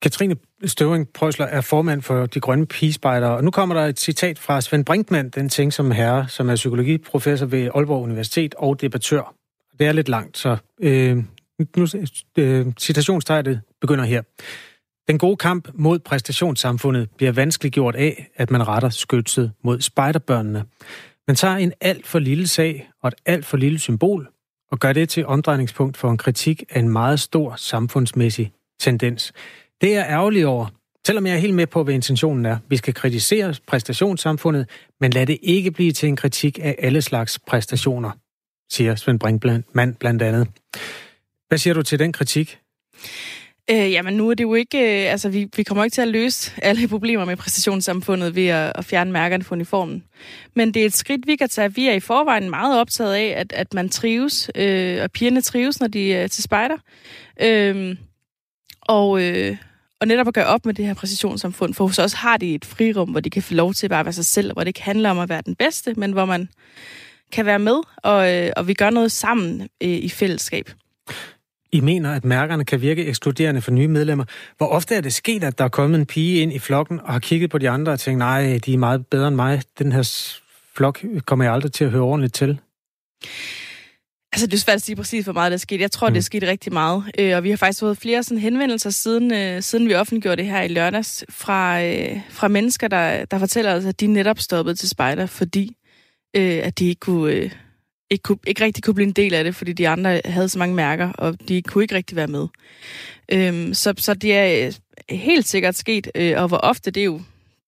A: Katrine Støvring Prøsler er formand for De Grønne Pigespejdere, og nu kommer der et citat fra Svend Brinkmann, den ting som herre, som er psykologiprofessor ved Aalborg Universitet og debattør. Det er lidt langt, så øh, nu, øh, citationstegnet begynder her. Den gode kamp mod præstationssamfundet bliver vanskeliggjort af, at man retter skytset mod spejderbørnene. Man tager en alt for lille sag og et alt for lille symbol, og gør det til omdrejningspunkt for en kritik af en meget stor samfundsmæssig tendens. Det er ærgerligt over, selvom jeg er helt med på, hvad intentionen er. Vi skal kritisere præstationssamfundet, men lad det ikke blive til en kritik af alle slags præstationer, siger Svend Brinkmann blandt andet. Hvad siger du til den kritik?
I: Øh, jamen nu er det jo ikke, øh, altså vi, vi kommer ikke til at løse alle problemer med præstationssamfundet ved at, at fjerne mærkerne fra uniformen. Men det er et skridt, vi kan tage. Vi er i forvejen meget optaget af, at, at man trives, øh, og pigerne trives, når de er til spejder. Øh, og, øh, og netop at gøre op med det her præcisionssamfund, for hos os har de et frirum, hvor de kan få lov til at bare være sig selv, hvor det ikke handler om at være den bedste, men hvor man kan være med, og, øh, og vi gør noget sammen øh, i fællesskab.
A: I mener, at mærkerne kan virke ekskluderende for nye medlemmer. Hvor ofte er det sket, at der er kommet en pige ind i flokken og har kigget på de andre og tænkt, nej, de er meget bedre end mig. Den her flok kommer jeg aldrig til at høre ordentligt til.
I: Altså, det er svært at sige præcis, hvor meget der er sket. Jeg tror, mm. det er sket rigtig meget. Øh, og vi har faktisk fået flere sådan henvendelser, siden, øh, siden vi offentliggjorde det her i lørdags, fra, øh, fra mennesker, der, der fortæller os, at de netop stoppede til spejder, fordi øh, at de ikke kunne, øh, ikke, kunne, ikke rigtig kunne blive en del af det, fordi de andre havde så mange mærker, og de kunne ikke rigtig være med. Øh, så, så det er helt sikkert sket, øh, og hvor ofte det er jo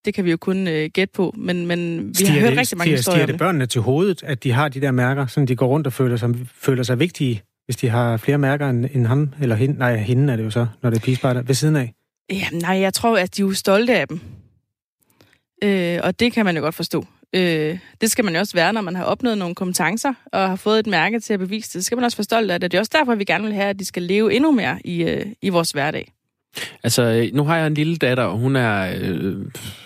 I: det kan vi jo kun øh, gætte på, men, men vi
A: stiger
I: har hørt
A: det,
I: rigtig mange
A: stiger,
I: historier
A: stiger det
I: det.
A: børnene til hovedet, at de har de der mærker, så de går rundt og føler sig, føler sig vigtige, hvis de har flere mærker end, end ham, eller hende, nej, hende er det jo så, når det er pigespejder, ved siden af.
I: Ja, nej, jeg tror, at de er jo stolte af dem. Øh, og det kan man jo godt forstå. Øh, det skal man jo også være, når man har opnået nogle kompetencer og har fået et mærke til at bevise det. Det skal man også være stolt af det. Det er også derfor, vi gerne vil have, at de skal leve endnu mere i, øh, i vores hverdag.
B: Altså, øh, nu har jeg en lille datter, og hun er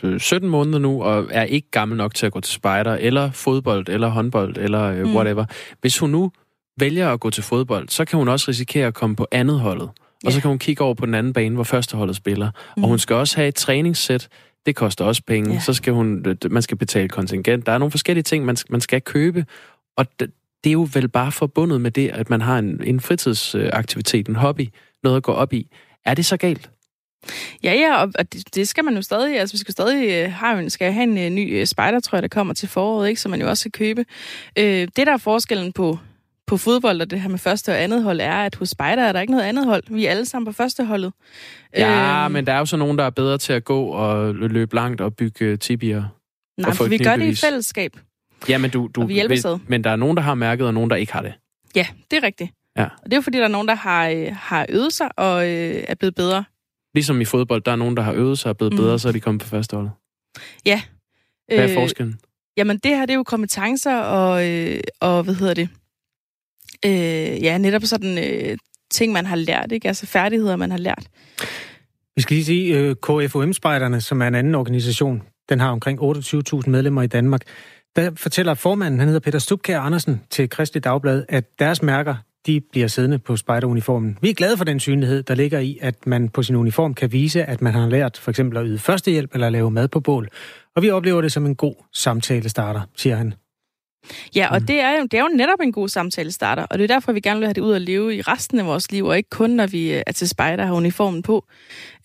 B: øh, 17 måneder nu, og er ikke gammel nok til at gå til spejder, eller fodbold, eller håndbold, eller øh,
I: Mm.
B: whatever. Hvis hun nu vælger at gå til fodbold, så kan hun også risikere at komme på andet holdet. Og så kan hun kigge over på den anden bane, hvor første holdet spiller.
I: Mm.
B: Og hun skal også have et træningssæt. Det koster også penge.
I: Ja.
B: Så skal hun, man skal betale kontingent. Der er nogle forskellige ting, man, man skal købe. Og det, det er jo vel bare forbundet med det, at man har en, en fritidsaktivitet, en hobby, noget at gå op i. Er det så galt?
I: Ja, ja, og det, det skal man jo stadig. Altså, vi skal stadig øh, have en, skal have en øh, ny øh, spejdertrøje, der kommer til foråret, ikke, som man jo også skal købe. Øh, det, der er forskellen på, på fodbold og det her med første og andet hold, er, at hos spejder er der ikke noget andet hold. Vi er alle sammen på første holdet.
B: Ja,
I: Øh,
B: men der er jo så nogen, der er bedre til at gå og løbe langt og bygge tibier.
I: Nej, for vi gør det i fællesskab.
B: Ja, men, du, du,
I: Og vi
B: men der er nogen, der har mærket, og nogen, der ikke har det.
I: Ja, det er rigtigt.
B: Ja.
I: Og det er jo fordi, der er nogen, der har, øh, har øvet sig og øh, er blevet bedre.
B: Ligesom i fodbold, der er nogen, der har øvet sig og er blevet
I: Mm.
B: bedre, så er de kommet på førsteholdet.
I: Ja.
B: Hvad er
I: Øh,
B: forskellen?
I: Jamen, det her, det er jo kompetencer og, øh, og hvad hedder det? Øh, ja, netop sådan øh, ting, man har lært, ikke? Altså færdigheder, man har lært.
A: Vi skal lige sige, øh, KFUM-spejderne, som er en anden organisation, den har omkring 28.000 medlemmer i Danmark. Der fortæller formanden, han hedder Peter Stubkær Andersen, til Kristelig Dagblad, at deres mærker, de bliver siddende på spejderuniformen. Vi er glade for den synlighed, der ligger i, at man på sin uniform kan vise, at man har lært for eksempel at yde førstehjælp eller lave mad på bål. Og vi oplever det som en god samtale starter, siger han.
I: Ja, og
A: Mm.
I: det er, jo, det er jo netop en god samtale starter, og det er derfor, vi gerne vil have det ud at leve i resten af vores liv, og ikke kun, når vi øh, er til spejder og har uniformen på.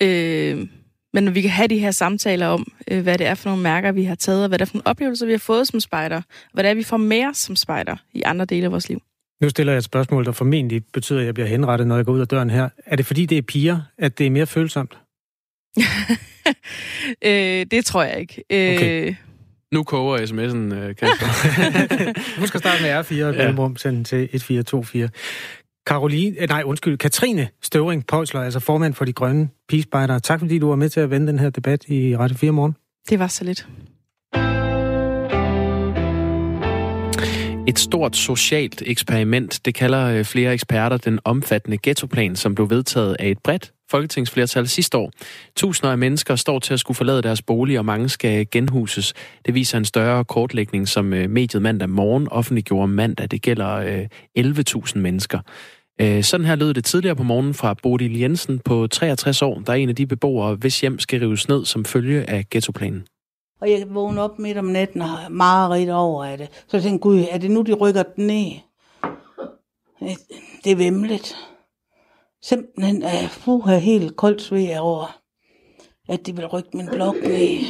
I: Øh, men når vi kan have de her samtaler om, øh, hvad det er for nogle mærker, vi har taget, og hvad det er for nogle oplevelser, vi har fået som spejder, og hvad det er, vi får med os som spejder i andre dele af vores liv.
A: Nu stiller jeg et spørgsmål, der formentlig betyder, at jeg bliver henrettet, når jeg går ud af døren her. Er det fordi, det er piger, at det er mere følsomt?
I: øh, det tror jeg ikke. Øh,
A: Okay.
B: Nu koger sms'en, øh, Kasper.
A: Husk at starte med R4 og
B: Ja.
A: mellemrum, send til 1424. Caroline, eh, nej, undskyld, Katrine Støvring Poulsler, altså formand for de grønne pigespejdere. Tak fordi du var med til at vende den her debat i Radio 4 morgen.
I: det var så lidt.
B: Et stort socialt eksperiment, det kalder øh, flere eksperter den omfattende ghettoplan, som blev vedtaget af et bredt folketingsflertal sidste år. Tusinder af mennesker står til at skulle forlade deres bolig, og mange skal genhuses. Det viser en større kortlægning, som øh, mediet mandag morgen offentliggjorde mandag. Det gælder øh, 11.000 mennesker. Sådan her lød det tidligere på morgenen fra Bodil Jensen på 63 år, der er en af de beboere, hvis hjem skal rives ned som følge af ghettoplanen.
J: Og jeg vågnede op midt om natten og har meget over af det. Så jeg tænkte, gud, er det nu, de rykker den ned? Øh, Det er vemmeligt. Simpelthen er jeg fuha helt koldt sved over, at de vil rykke min blok ned.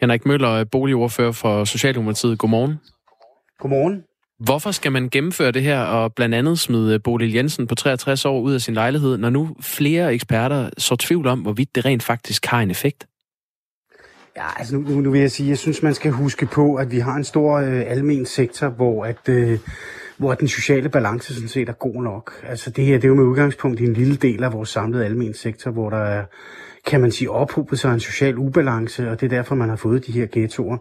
B: Henrik Møller, er boligordfører for Socialdemokratiet. Godmorgen.
K: Godmorgen.
B: Hvorfor skal man gennemføre det her og blandt andet smide Bodil Jensen på 63 år ud af sin lejlighed, når nu flere eksperter så tvivl om, hvorvidt det rent faktisk har en effekt?
K: Ja, altså nu, nu, nu vil jeg sige, jeg synes, man skal huske på, at vi har en stor øh, almen sektor, hvor at... Øh, hvor den sociale balance sådan set er god nok. Altså det her, det er jo med udgangspunkt i en lille del af vores samlede almen sektor, hvor der er, kan man sige, ophobet sig en social ubalance, og det er derfor, man har fået de her ghettoer.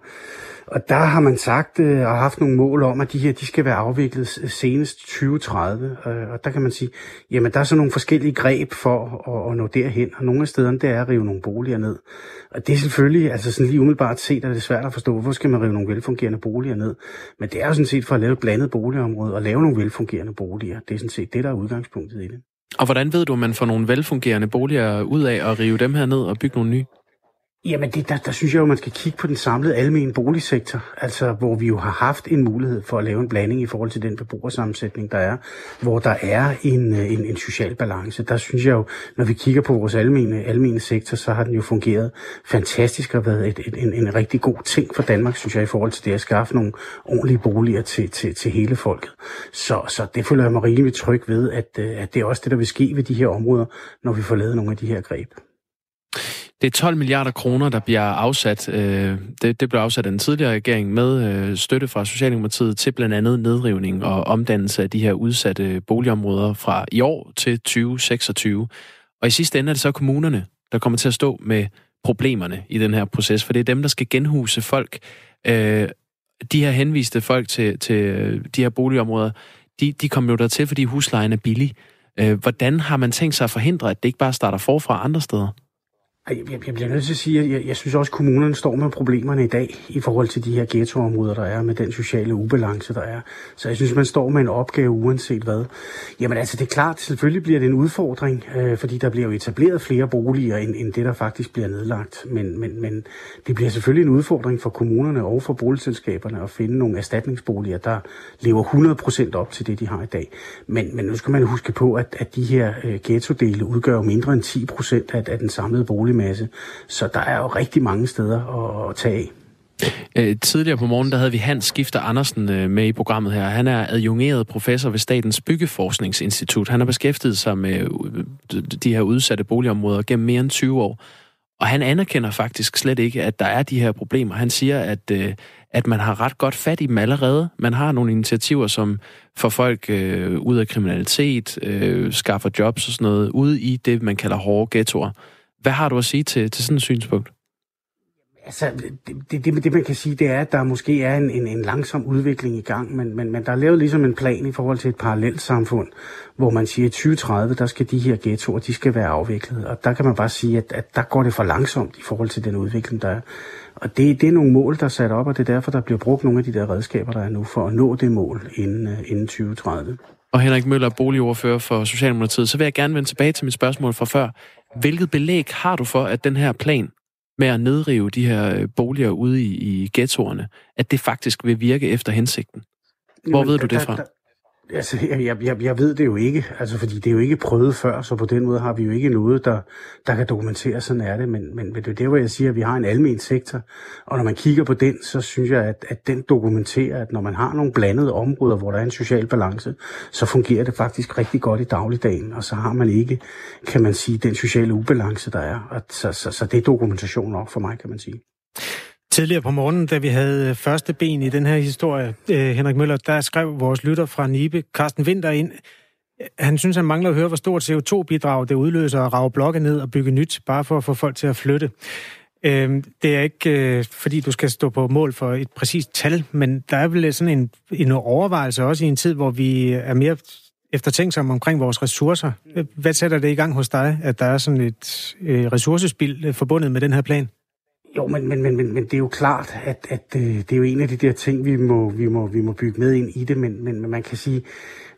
K: Og der har man sagt øh, og haft nogle mål om, at de her de skal være afviklet senest 2030. Øh, og der kan man sige, jamen der er så nogle forskellige greb for at, at nå derhen. Og nogle af stederne, det er at rive nogle boliger ned. Og det er selvfølgelig, altså sådan lige umiddelbart set, er det svært at forstå, hvorfor skal man rive nogle velfungerende boliger ned. Men det er jo sådan set for at lave et blandet boligområde og lave nogle velfungerende boliger. Det er sådan set det, der er udgangspunktet i det.
B: Og hvordan ved du, at man får nogle velfungerende boliger ud af at rive dem her ned og bygge nogle nye?
K: Jamen, det, der, der synes jeg jo, man skal kigge på den samlede almene boligsektor, altså hvor vi jo har haft en mulighed for at lave en blanding i forhold til den beboersammensætning, der er, hvor der er en, øh, en, en social balance. Der synes jeg jo, når vi kigger på vores almene, almene sektor, så har den jo fungeret fantastisk og været et, et, en, en rigtig god ting for Danmark, synes jeg, i forhold til det at skaffe nogle ordentlige boliger til, til, til hele folket. Så, så det føler jeg mig rimelig tryg ved, at, øh, at det er også det, der vil ske ved de her områder, når vi får lavet nogle af de her greb.
B: Det er 12 milliarder kroner, der bliver afsat. Øh, det, det blev afsat af den tidligere regering med øh, støtte fra Socialdemokratiet til blandt andet nedrivning og omdannelse af de her udsatte boligområder fra i år til 2026. Og i sidste ende er det så kommunerne, der kommer til at stå med problemerne i den her proces, for det er dem, der skal genhuse folk. Øh, de her henviste folk til, til øh, de her boligområder, de, de kommer jo der til, fordi huslejen er billig. Øh, hvordan har man tænkt sig at forhindre, at det ikke bare starter forfra andre steder?
K: Jeg, jeg, jeg bliver nødt til at sige, at jeg, jeg synes også, at kommunerne står med problemerne i dag i forhold til de her ghettoområder, der er, med den sociale ubalance, der er. Så jeg synes, man står med en opgave uanset hvad. Jamen altså, det er klart, selvfølgelig bliver det en udfordring, øh, fordi der bliver jo etableret flere boliger, end, end det, der faktisk bliver nedlagt. Men, men, men det bliver selvfølgelig en udfordring for kommunerne og for boligselskaberne at finde nogle erstatningsboliger, der lever 100% op til det, de har i dag. Men, men nu skal man huske på, at, at de her øh, ghettodele udgør mindre end 10% af, af den samlede bolig boligmasse. Så der er jo rigtig mange steder at, at tage af.
B: Øh, tidligere på morgen, der havde vi Hans Skifter Andersen øh, med i programmet her. Han er adjungeret professor ved Statens Byggeforskningsinstitut. Han har beskæftiget sig med øh, de her udsatte boligområder gennem mere end 20 år. Og han anerkender faktisk slet ikke, at der er de her problemer. Han siger, at, at man har ret godt fat i dem allerede. Man har nogle initiativer, som får folk øh, ud af kriminalitet, øh, skaffer jobs og sådan noget, ude i det, man kalder hårde ghettoer. Hvad har du at sige til, til sådan et synspunkt?
K: Altså, det, det, det, man kan sige, det er, at der måske er en, en, en langsom udvikling i gang, men, men, men der er lavet ligesom en plan i forhold til et parallelt samfund, hvor man siger, at i 2030, der skal de her ghettoer, de skal være afviklet. Og der kan man bare sige, at, at der går det for langsomt i forhold til den udvikling, der er. Og det, det er nogle mål, der er sat op, og det er derfor, der bliver brugt nogle af de der redskaber, der er nu, for at nå det mål inden, øh, inden 2030.
B: Og Henrik Møller, boligordfører for Socialdemokratiet, så vil jeg gerne vende tilbage til mit spørgsmål fra før. Hvilket belæg har du for, at den her plan med at nedrive de her øh, boliger ude i, i ghettoerne, at det faktisk vil virke efter hensigten? Hvor Jamen, ved du det fra? Der,
K: Altså, jeg, jeg, jeg ved det jo ikke, altså, fordi det er jo ikke prøvet før, så på den måde har vi jo ikke noget, der, der kan dokumentere, sådan er det. Men, men, det er der, hvor jeg siger, at vi har en almen sektor, og når man kigger på den, så synes jeg, at, at den dokumenterer, at når man har nogle blandede områder, hvor der er en social balance, så fungerer det faktisk rigtig godt i dagligdagen, og så har man ikke, kan man sige, den sociale ubalance, der er. Og så, så, så det er dokumentation nok for mig, kan man sige.
A: Tidligere på morgenen, da vi havde øh, første ben i den her historie, øh, Henrik Møller, der skrev vores lytter fra Nibe, Carsten Winter, ind. Han synes, han mangler at høre, hvor stort CO2-bidrag det udløser at rave blokke ned og bygge nyt, bare for at få folk til at flytte. Øh, det er ikke, fordi du skal stå på mål for et præcist tal, men der er vel sådan en, en overvejelse også i en tid, hvor vi er mere eftertænksomme omkring vores ressourcer. Hvad sætter det i gang hos dig, at der er sådan et ressourcespil forbundet med den her plan?
K: Jo, men, men, men, men, men det er jo klart, at, at øh, det er jo en af de der ting, vi må, vi må, vi må bygge med ind i det, men, men, men man kan sige,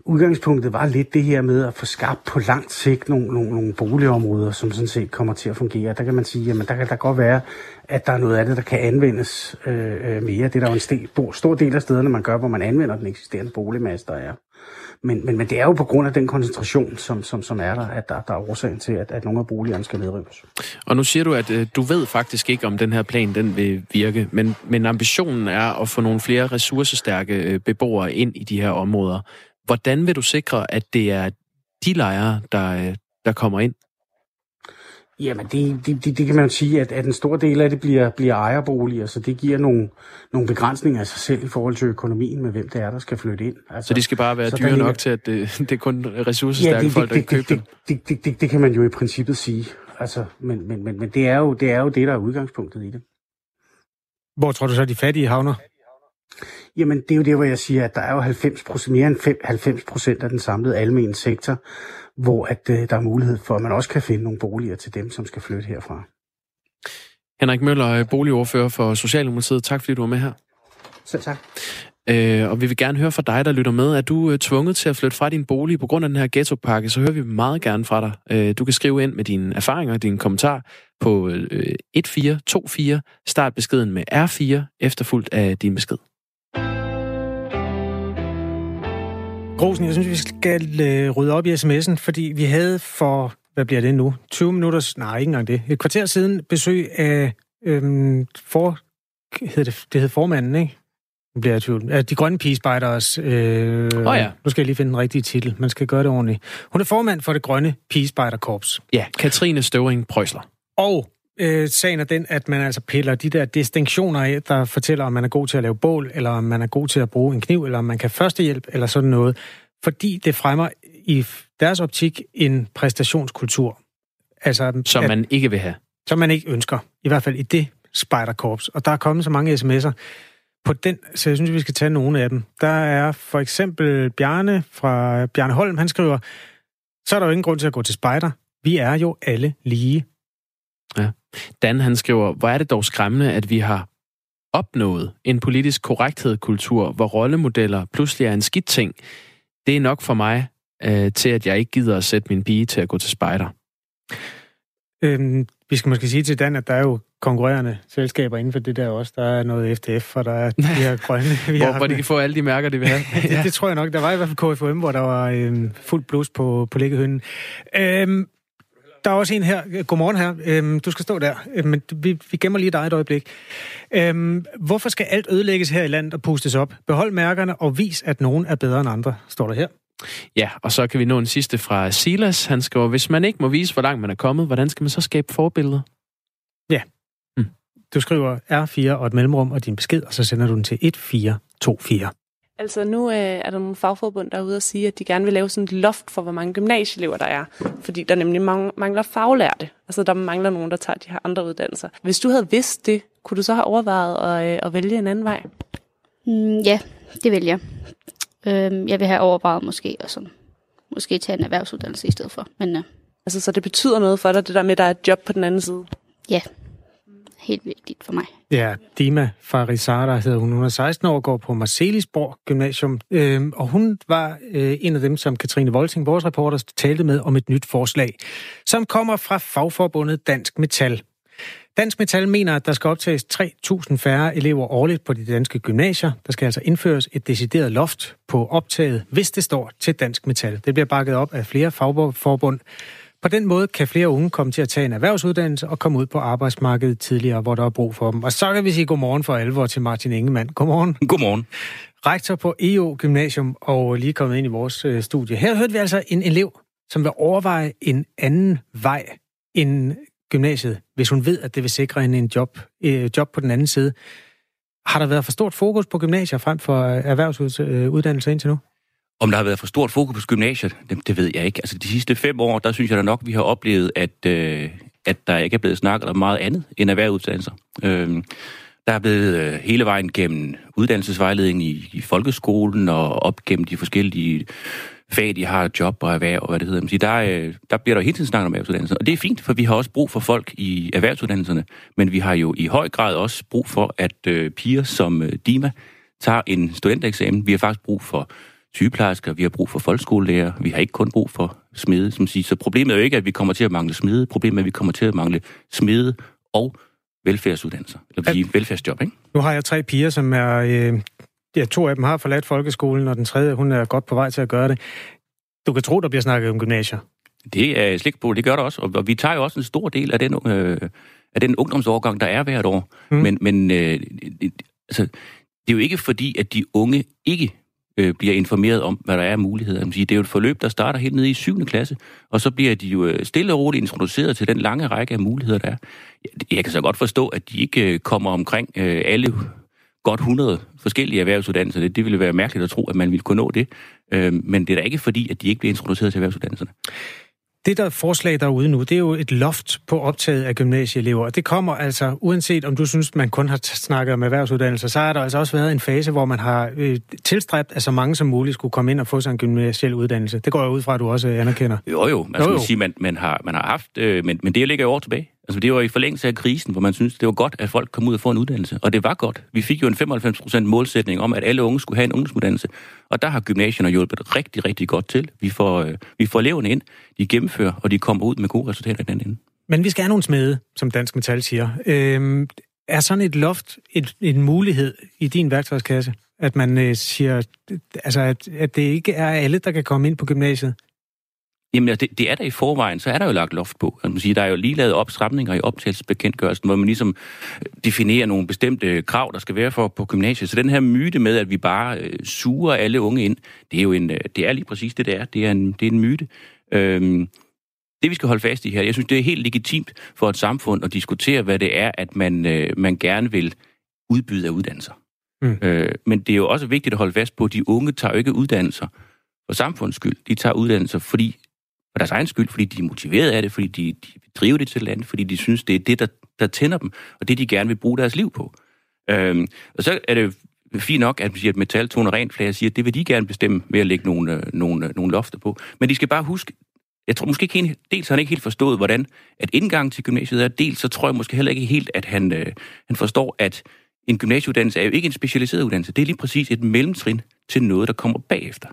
K: udgangspunktet var lidt det her med at få skabt på langt sigt nogle, nogle, nogle boligområder, som sådan set kommer til at fungere. Der kan man sige, at der kan der godt være, at der er noget af det, der kan anvendes øh, øh, mere. Det er der jo en sted, stor del af stederne, man gør, hvor man anvender den eksisterende boligmasse, der er. Men, men, men det er jo på grund af den koncentration, som, som, som er der, at der, der er årsagen til, at, at nogle af boligerne skal nedrives.
B: Og nu siger du, at øh, du ved faktisk ikke, om den her plan den vil virke, men, men ambitionen er at få nogle flere ressourcestærke øh, beboere ind i de her områder. Hvordan vil du sikre, at det er de lejere, der, øh, der kommer ind?
K: Jamen, det, det, det, det kan man jo sige, at, at en stor del af det bliver, bliver ejerboliger, så det giver nogle, nogle begrænsninger af sig selv i forhold til økonomien med, hvem det er, der skal flytte ind.
B: Altså, så de skal bare være dyre nok til, at det, det er kun ressourcestærke ja, det, folk, der
K: det,
B: kan købe
K: det, det, det, det, det kan man jo i princippet sige. Altså, men, men, men, men det, er jo, det er jo det, der er udgangspunktet i det.
A: Hvor tror du så, de fattige havner?
K: Jamen, det er jo det, hvor jeg siger, at der er jo 90 mere end 90 procent af den samlede almene sektor, hvor at, øh, der er mulighed for, at man også kan finde nogle boliger til dem, som skal flytte herfra.
B: Henrik Møller, boligordfører for Socialdemokratiet. Tak fordi du var med her.
K: Selv tak.
B: Øh, og vi vil gerne høre fra dig, der lytter med. Er du øh, tvunget til at flytte fra din bolig på grund af den her ghettopakke, så hører vi meget gerne fra dig. Øh, du kan skrive ind med dine erfaringer og dine kommentarer på øh, 1424. Start beskeden med R4, efterfulgt af din besked.
A: Grosen, jeg synes, vi skal øh, rydde op i sms'en, fordi vi havde for, hvad bliver det nu, 20 minutter, nej, ikke engang det, et kvarter siden besøg af, øhm, for, hed det, det hed formanden, ikke? Nu bliver jeg tvivl. De grønne pigespejderes... Øh,
B: oh ja.
A: Nu skal jeg lige finde den rigtige titel. Man skal gøre det ordentligt. Hun er formand for det grønne pigespejderkorps.
B: Ja, Katrine Støvring Prøjsler.
A: Og øh, sagen er den, at man altså piller de der distinktioner af, der fortæller, om man er god til at lave bål, eller om man er god til at bruge en kniv, eller om man kan førstehjælp, eller sådan noget. Fordi det fremmer i deres optik en præstationskultur.
B: Altså, som at, man ikke vil have.
A: Som man ikke ønsker. I hvert fald i det spejderkorps. Og der er kommet så mange sms'er på den, så jeg synes, vi skal tage nogle af dem. Der er for eksempel Bjarne fra Bjarne Holm, han skriver, så er der jo ingen grund til at gå til spejder. Vi er jo alle lige.
B: Ja. Dan, han skriver, hvor er det dog skræmmende, at vi har opnået en politisk korrekthedskultur, hvor rollemodeller pludselig er en skidt ting. Det er nok for mig øh, til, at jeg ikke gider at sætte min pige til at gå til spejder.
A: Øhm, vi skal måske sige til Dan, at der er jo konkurrerende selskaber inden for det der også. Der er noget FDF, og der er de her grønne...
B: Vi hvor, har, hvor de kan få alle de mærker, de vil have.
A: det, det tror jeg nok. Der var i hvert fald KFM, hvor der var øhm, fuld blus på, på liggehønnen. Øhm, der er også en her. Godmorgen her. Øhm, du skal stå der, øhm, men vi, vi gemmer lige dig et øjeblik. Øhm, hvorfor skal alt ødelægges her i landet og pustes op? Behold mærkerne og vis, at nogen er bedre end andre, står der her.
B: Ja, og så kan vi nå en sidste fra Silas. Han skriver, hvis man ikke må vise, hvor langt man er kommet, hvordan skal man så skabe forbilleder?
A: Ja. Mm. Du skriver R4 og et mellemrum og din besked, og så sender du den til 1424.
F: Altså nu øh, er der nogle fagforbund, der er ude og sige, at de gerne vil lave sådan et loft for, hvor mange gymnasieelever der er. Fordi der nemlig mangler faglærte. Altså der mangler nogen, der tager de her andre uddannelser. Hvis du havde vidst det, kunne du så have overvejet at, øh, at vælge en anden vej?
L: Mm, ja, det vil jeg. Øh, jeg vil have overvejet måske og sådan, måske tage en erhvervsuddannelse i stedet for. Men, øh,
F: altså, så det betyder noget for dig, det der med, at der er et job på den anden side?
L: Ja, helt vigtigt for mig.
A: Ja, Dima Farisada hedder hun. Hun er 16 år og går på Marcelisborg Gymnasium. Øhm, og hun var øh, en af dem, som Katrine Volting, vores reporter, talte med om et nyt forslag, som kommer fra fagforbundet Dansk Metal. Dansk Metal mener, at der skal optages 3.000 færre elever årligt på de danske gymnasier. Der skal altså indføres et decideret loft på optaget, hvis det står til Dansk Metal. Det bliver bakket op af flere fagforbund. På den måde kan flere unge komme til at tage en erhvervsuddannelse og komme ud på arbejdsmarkedet tidligere, hvor der er brug for dem. Og så kan vi sige godmorgen for alvor til Martin Ingemann. Godmorgen.
M: Godmorgen.
A: Rektor på EO Gymnasium og lige kommet ind i vores øh, studie. Her hørte vi altså en elev, som vil overveje en anden vej end gymnasiet, hvis hun ved, at det vil sikre hende en job, øh, job på den anden side. Har der været for stort fokus på gymnasier frem for erhvervsuddannelser indtil nu?
M: Om der har været for stort fokus på gymnasiet, det, det ved jeg ikke. Altså de sidste fem år, der synes jeg da nok, vi har oplevet, at, øh, at der ikke er blevet snakket om meget andet end erhvervsuddannelser. Øh, der er blevet øh, hele vejen gennem uddannelsesvejledning i, i folkeskolen og op gennem de forskellige fag, de har, job og erhverv og hvad det hedder. Der, øh, der bliver der hele tiden snakket om erhvervsuddannelser. Og det er fint, for vi har også brug for folk i erhvervsuddannelserne, men vi har jo i høj grad også brug for, at øh, piger som øh, Dima tager en studentereksamen. Vi har faktisk brug for sygeplejersker, vi har brug for folkeskolelærer, vi har ikke kun brug for smede, som siger. Så problemet er jo ikke, at vi kommer til at mangle smede, problemet er, at vi kommer til at mangle smede og velfærdsuddannelser, eller blive velfærdsjob, ikke?
A: Nu har jeg tre piger, som er øh, Ja, to af dem har forladt folkeskolen, og den tredje, hun er godt på vej til at gøre det. Du kan tro, der bliver snakket om gymnasier.
M: Det er slik på, det gør der også. Og vi tager jo også en stor del af den, øh, af den ungdomsårgang, der er hvert år. Mm. Men, men øh, altså, det er jo ikke fordi, at de unge ikke øh, bliver informeret om, hvad der er af muligheder. Det er jo et forløb, der starter helt nede i 7. klasse, og så bliver de jo øh, stille og roligt introduceret til den lange række af muligheder, der er. Jeg kan så godt forstå, at de ikke øh, kommer omkring øh, alle godt 100 forskellige erhvervsuddannelser. Det, det ville være mærkeligt at tro, at man ville kunne nå det. Øh, men det er da ikke fordi, at de ikke bliver introduceret til erhvervsuddannelserne.
A: Det der forslag derude nu, det er jo et loft på optaget af gymnasieelever. Det kommer altså, uanset om du synes, man kun har snakket om erhvervsuddannelser, så har der altså også været en fase, hvor man har øh, tilstræbt, at så mange som muligt skulle komme ind og få sig en gymnasiel uddannelse. Det går jeg ud fra, at du også anerkender.
M: Jo, jo. Man, jo, jo. Sige, man, man, har, man har haft, øh, men, men det ligger jo år tilbage. Altså, det var i forlængelse af krisen, hvor man synes, det var godt, at folk kom ud og få en uddannelse. Og det var godt. Vi fik jo en 95% målsætning om, at alle unge skulle have en ungdomsuddannelse. Og der har gymnasierne hjulpet rigtig, rigtig godt til. Vi får, øh, vi får eleverne ind, de gennemfører, og de kommer ud med gode resultater i den ende.
A: Men vi skal have nogle smede, som Dansk Metal siger. Øhm, er sådan et loft et, en mulighed i din værktøjskasse? At man øh, siger, altså, at, at det ikke er alle, der kan komme ind på gymnasiet?
M: Jamen, det, det er der i forvejen, så er der jo lagt loft på. Man siger, der er jo lige lavet opstramninger i optagelsesbekendtgørelsen, hvor man ligesom øh, definerer nogle bestemte krav, der skal være for på gymnasiet. Så den her myte med, at vi bare øh, suger alle unge ind, det er jo en, øh, det er lige præcis det, det er. Det er en, det er en myte. Øhm, det, vi skal holde fast i her, jeg synes, det er helt legitimt for et samfund at diskutere, hvad det er, at man, øh, man gerne vil udbyde af uddannelser. Mm. Øh, men det er jo også vigtigt at holde fast på, at de unge tager jo ikke uddannelser for samfundets skyld. De tager uddannelser fordi, for deres egen skyld, fordi de er motiveret af det, fordi de, de driver det til landet, fordi de synes, det er det, der, der tænder dem, og det de gerne vil bruge deres liv på. Øhm, og så er det fint nok, at man siger, at metal, tone rent flag siger, at det vil de gerne bestemme ved at lægge nogle, øh, nogle, øh, nogle lofter på. Men de skal bare huske, jeg tror måske ikke helt, dels har han ikke helt forstået, hvordan at indgangen til gymnasiet er, dels så tror jeg måske heller ikke helt, at han, øh, han forstår, at en gymnasieuddannelse er jo ikke en specialiseret uddannelse. Det er lige præcis et mellemtrin til noget, der kommer bagefter.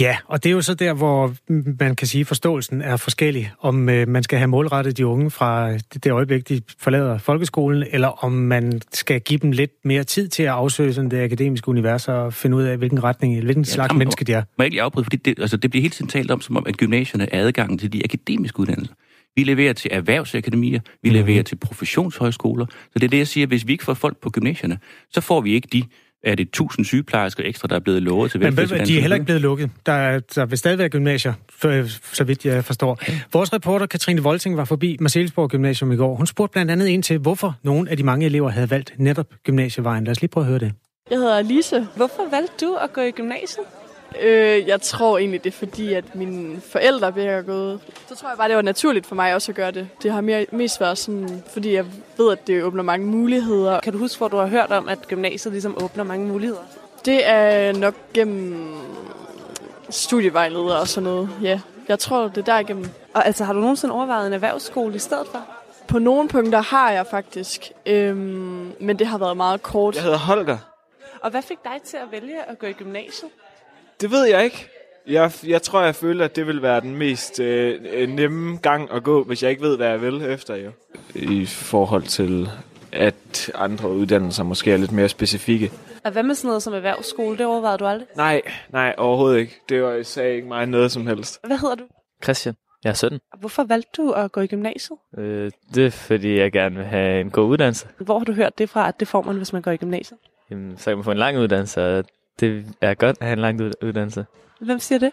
A: Ja, og det er jo så der, hvor man kan sige, at forståelsen er forskellig. Om øh, man skal have målrettet de unge fra det øjeblik, de forlader folkeskolen, eller om man skal give dem lidt mere tid til at afsøge sådan det akademiske univers og finde ud af, hvilken retning, hvilken ja, slags menneske de er.
M: Må jeg ikke lige afbryde, fordi det, altså, det bliver hele tiden talt om, som om, at gymnasierne er adgangen til de akademiske uddannelser. Vi leverer til erhvervsakademier, vi mm-hmm. leverer til professionshøjskoler. Så det er det, jeg siger, hvis vi ikke får folk på gymnasierne, så får vi ikke de er det 1000 sygeplejersker ekstra, der er blevet lovet til
A: Men de er heller ikke blevet lukket. Der, er, der vil stadig være gymnasier, for, så vidt jeg forstår. Vores reporter Katrine Volting var forbi Marcelsborg Gymnasium i går. Hun spurgte blandt andet ind til, hvorfor nogle af de mange elever havde valgt netop gymnasievejen. Lad os lige prøve at høre det.
N: Jeg hedder Lise. Hvorfor valgte du at gå i gymnasiet? Øh, jeg tror egentlig, det er fordi, at mine forældre begge er gået. Så tror jeg bare, det var naturligt for mig også at gøre det. Det har mere, mest været sådan, fordi jeg ved, at det åbner mange muligheder.
O: Kan du huske, hvor du har hørt om, at gymnasiet ligesom åbner mange muligheder?
N: Det er nok gennem studievejledere og sådan noget, ja. Jeg tror, det er der igennem.
O: Og altså, har du nogensinde overvejet en erhvervsskole i stedet for?
N: På nogle punkter har jeg faktisk, øhm, men det har været meget kort.
P: Jeg hedder Holger.
O: Og hvad fik dig til at vælge at gå i gymnasiet?
P: Det ved jeg ikke. Jeg, jeg tror, jeg føler, at det vil være den mest øh, øh, nemme gang at gå, hvis jeg ikke ved, hvad jeg vil efter jo. I forhold til, at andre uddannelser måske er lidt mere specifikke.
O: Og hvad med sådan noget som erhvervsskole? Det overvejede du aldrig?
P: Nej, nej, overhovedet ikke. Det var sagde ikke mig noget som helst.
O: Hvad hedder du?
Q: Christian. Jeg er 17.
O: Hvorfor valgte du at gå i gymnasiet?
Q: Øh, det er, fordi jeg gerne vil have en god uddannelse.
O: Hvor har du hørt det fra, at det får man, hvis man går i gymnasiet?
Q: Jamen, så kan man få en lang uddannelse, og det er godt at have en lang uddannelse.
O: Hvem siger det?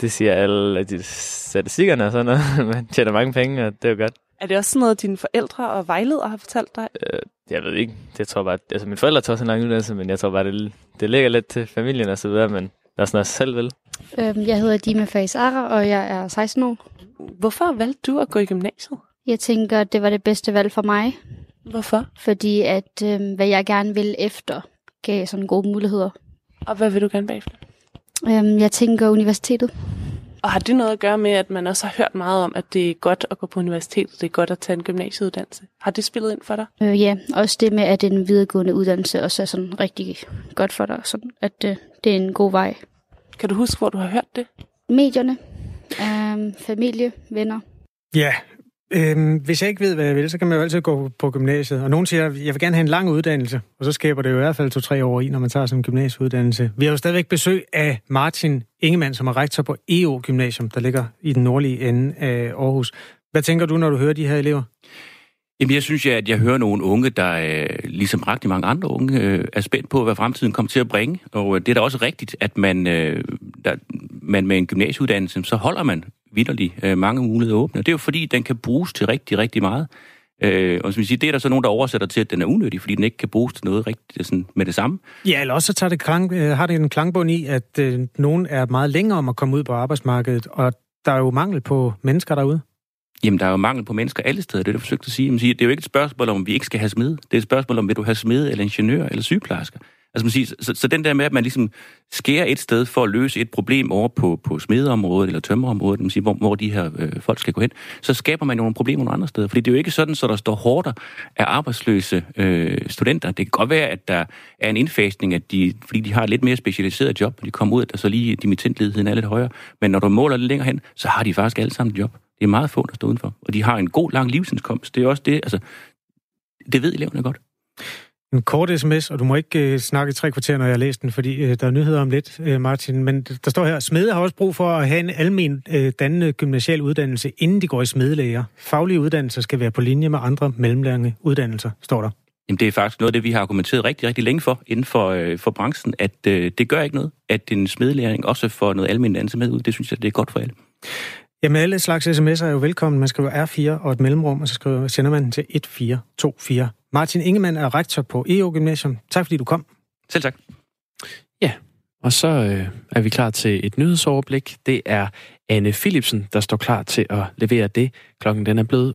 Q: Det siger alle de statistikkerne og sådan noget. Man tjener mange penge, og det er jo godt.
O: Er det også sådan noget, dine forældre og vejledere har fortalt dig?
Q: Øh, jeg ved ikke. Det tror bare, altså mine forældre tager også en lang uddannelse, men jeg tror bare, det, det ligger lidt til familien og så videre, men der er sådan noget, jeg selv vil.
L: Øhm, jeg hedder Dima Fais Ara, og jeg er 16 år.
O: Hvorfor valgte du at gå i gymnasiet?
L: Jeg tænker, det var det bedste valg for mig.
O: Hvorfor?
L: Fordi at, øh, hvad jeg gerne vil efter, gav sådan gode muligheder.
O: Og hvad vil du gerne bagefter?
L: Øhm, jeg tænker universitetet.
O: Og har det noget at gøre med, at man også har hørt meget om, at det er godt at gå på universitetet, det er godt at tage en gymnasieuddannelse? Har det spillet ind for dig?
L: Øh, ja, også det med, at en videregående uddannelse også er sådan rigtig godt for dig, sådan at øh, det er en god vej.
O: Kan du huske, hvor du har hørt det?
L: Medierne, øh, familie, venner.
A: Ja, Øhm, hvis jeg ikke ved, hvad jeg vil, så kan man jo altid gå på gymnasiet. Og nogen siger, at jeg vil gerne have en lang uddannelse, og så skaber det jo i hvert fald to-tre år i, når man tager sådan en gymnasieuddannelse. Vi har jo stadigvæk besøg af Martin Ingemann, som er rektor på EO Gymnasium, der ligger i den nordlige ende af Aarhus. Hvad tænker du, når du hører de her elever?
M: Jamen, jeg synes, at jeg hører nogle unge, der øh, ligesom rigtig mange andre unge øh, er spændt på, hvad fremtiden kommer til at bringe. Og øh, det er da også rigtigt, at man, der, man med en gymnasieuddannelse, så holder man vidderligt øh, mange muligheder åbne. Det er jo fordi, den kan bruges til rigtig, rigtig meget. Øh, og som siger, det er der så nogen, der oversætter til, at den er unødig, fordi den ikke kan bruges til noget rigtigt sådan, med det samme.
A: Ja, eller også så tager det klang, øh, har det en klangbund i, at øh, nogen er meget længere om at komme ud på arbejdsmarkedet, og der er jo mangel på mennesker derude.
M: Jamen, der er jo mangel på mennesker alle steder, det er det, jeg forsøgte at sige. Jamen, det er jo ikke et spørgsmål om, vi ikke skal have smed. Det er et spørgsmål om, vil du have smed, eller ingeniør, eller sygeplejersker. Altså, man siger, så, så den der med, at man ligesom skærer et sted for at løse et problem over på, på smedeområdet eller tømmerområdet, man siger, hvor, hvor de her øh, folk skal gå hen, så skaber man jo nogle problemer nogle andre steder. Fordi det er jo ikke sådan, så der står hårder af arbejdsløse øh, studenter. Det kan godt være, at der er en indfasning, at de, fordi de har et lidt mere specialiseret job, når de kommer ud, at der så lige dimittentledigheden er lidt højere. Men når du måler lidt længere hen, så har de faktisk alle sammen et job. Det er meget få, der står udenfor. Og de har en god, lang livsindkomst. Det er også det, altså, det ved eleverne godt.
A: En kort sms, og du må ikke uh, snakke i tre kvarter, når jeg læser den, fordi uh, der er nyheder om lidt, uh, Martin. Men der står her, smede har også brug for at have en almen uh, dannende gymnasial uddannelse, inden de går i smedelæger. Faglige uddannelser skal være på linje med andre mellemlange uddannelser, står der.
M: Jamen, det er faktisk noget af det, vi har argumenteret rigtig, rigtig længe for inden for, øh, for branchen, at øh, det gør ikke noget, at en smedelæring også får noget almindelig dannelse med ud. Det synes jeg, det er godt for alle.
A: Jamen, alle slags sms'er er jo velkommen. Man skriver R4 og et mellemrum, og så skriver, sender man den til 1424. Martin Ingemann er rektor på EO Gymnasium. Tak fordi du kom.
M: Selv tak.
B: Ja, og så øh, er vi klar til et nyhedsoverblik. Det er Anne Philipsen, der står klar til at levere det. Klokken den er blevet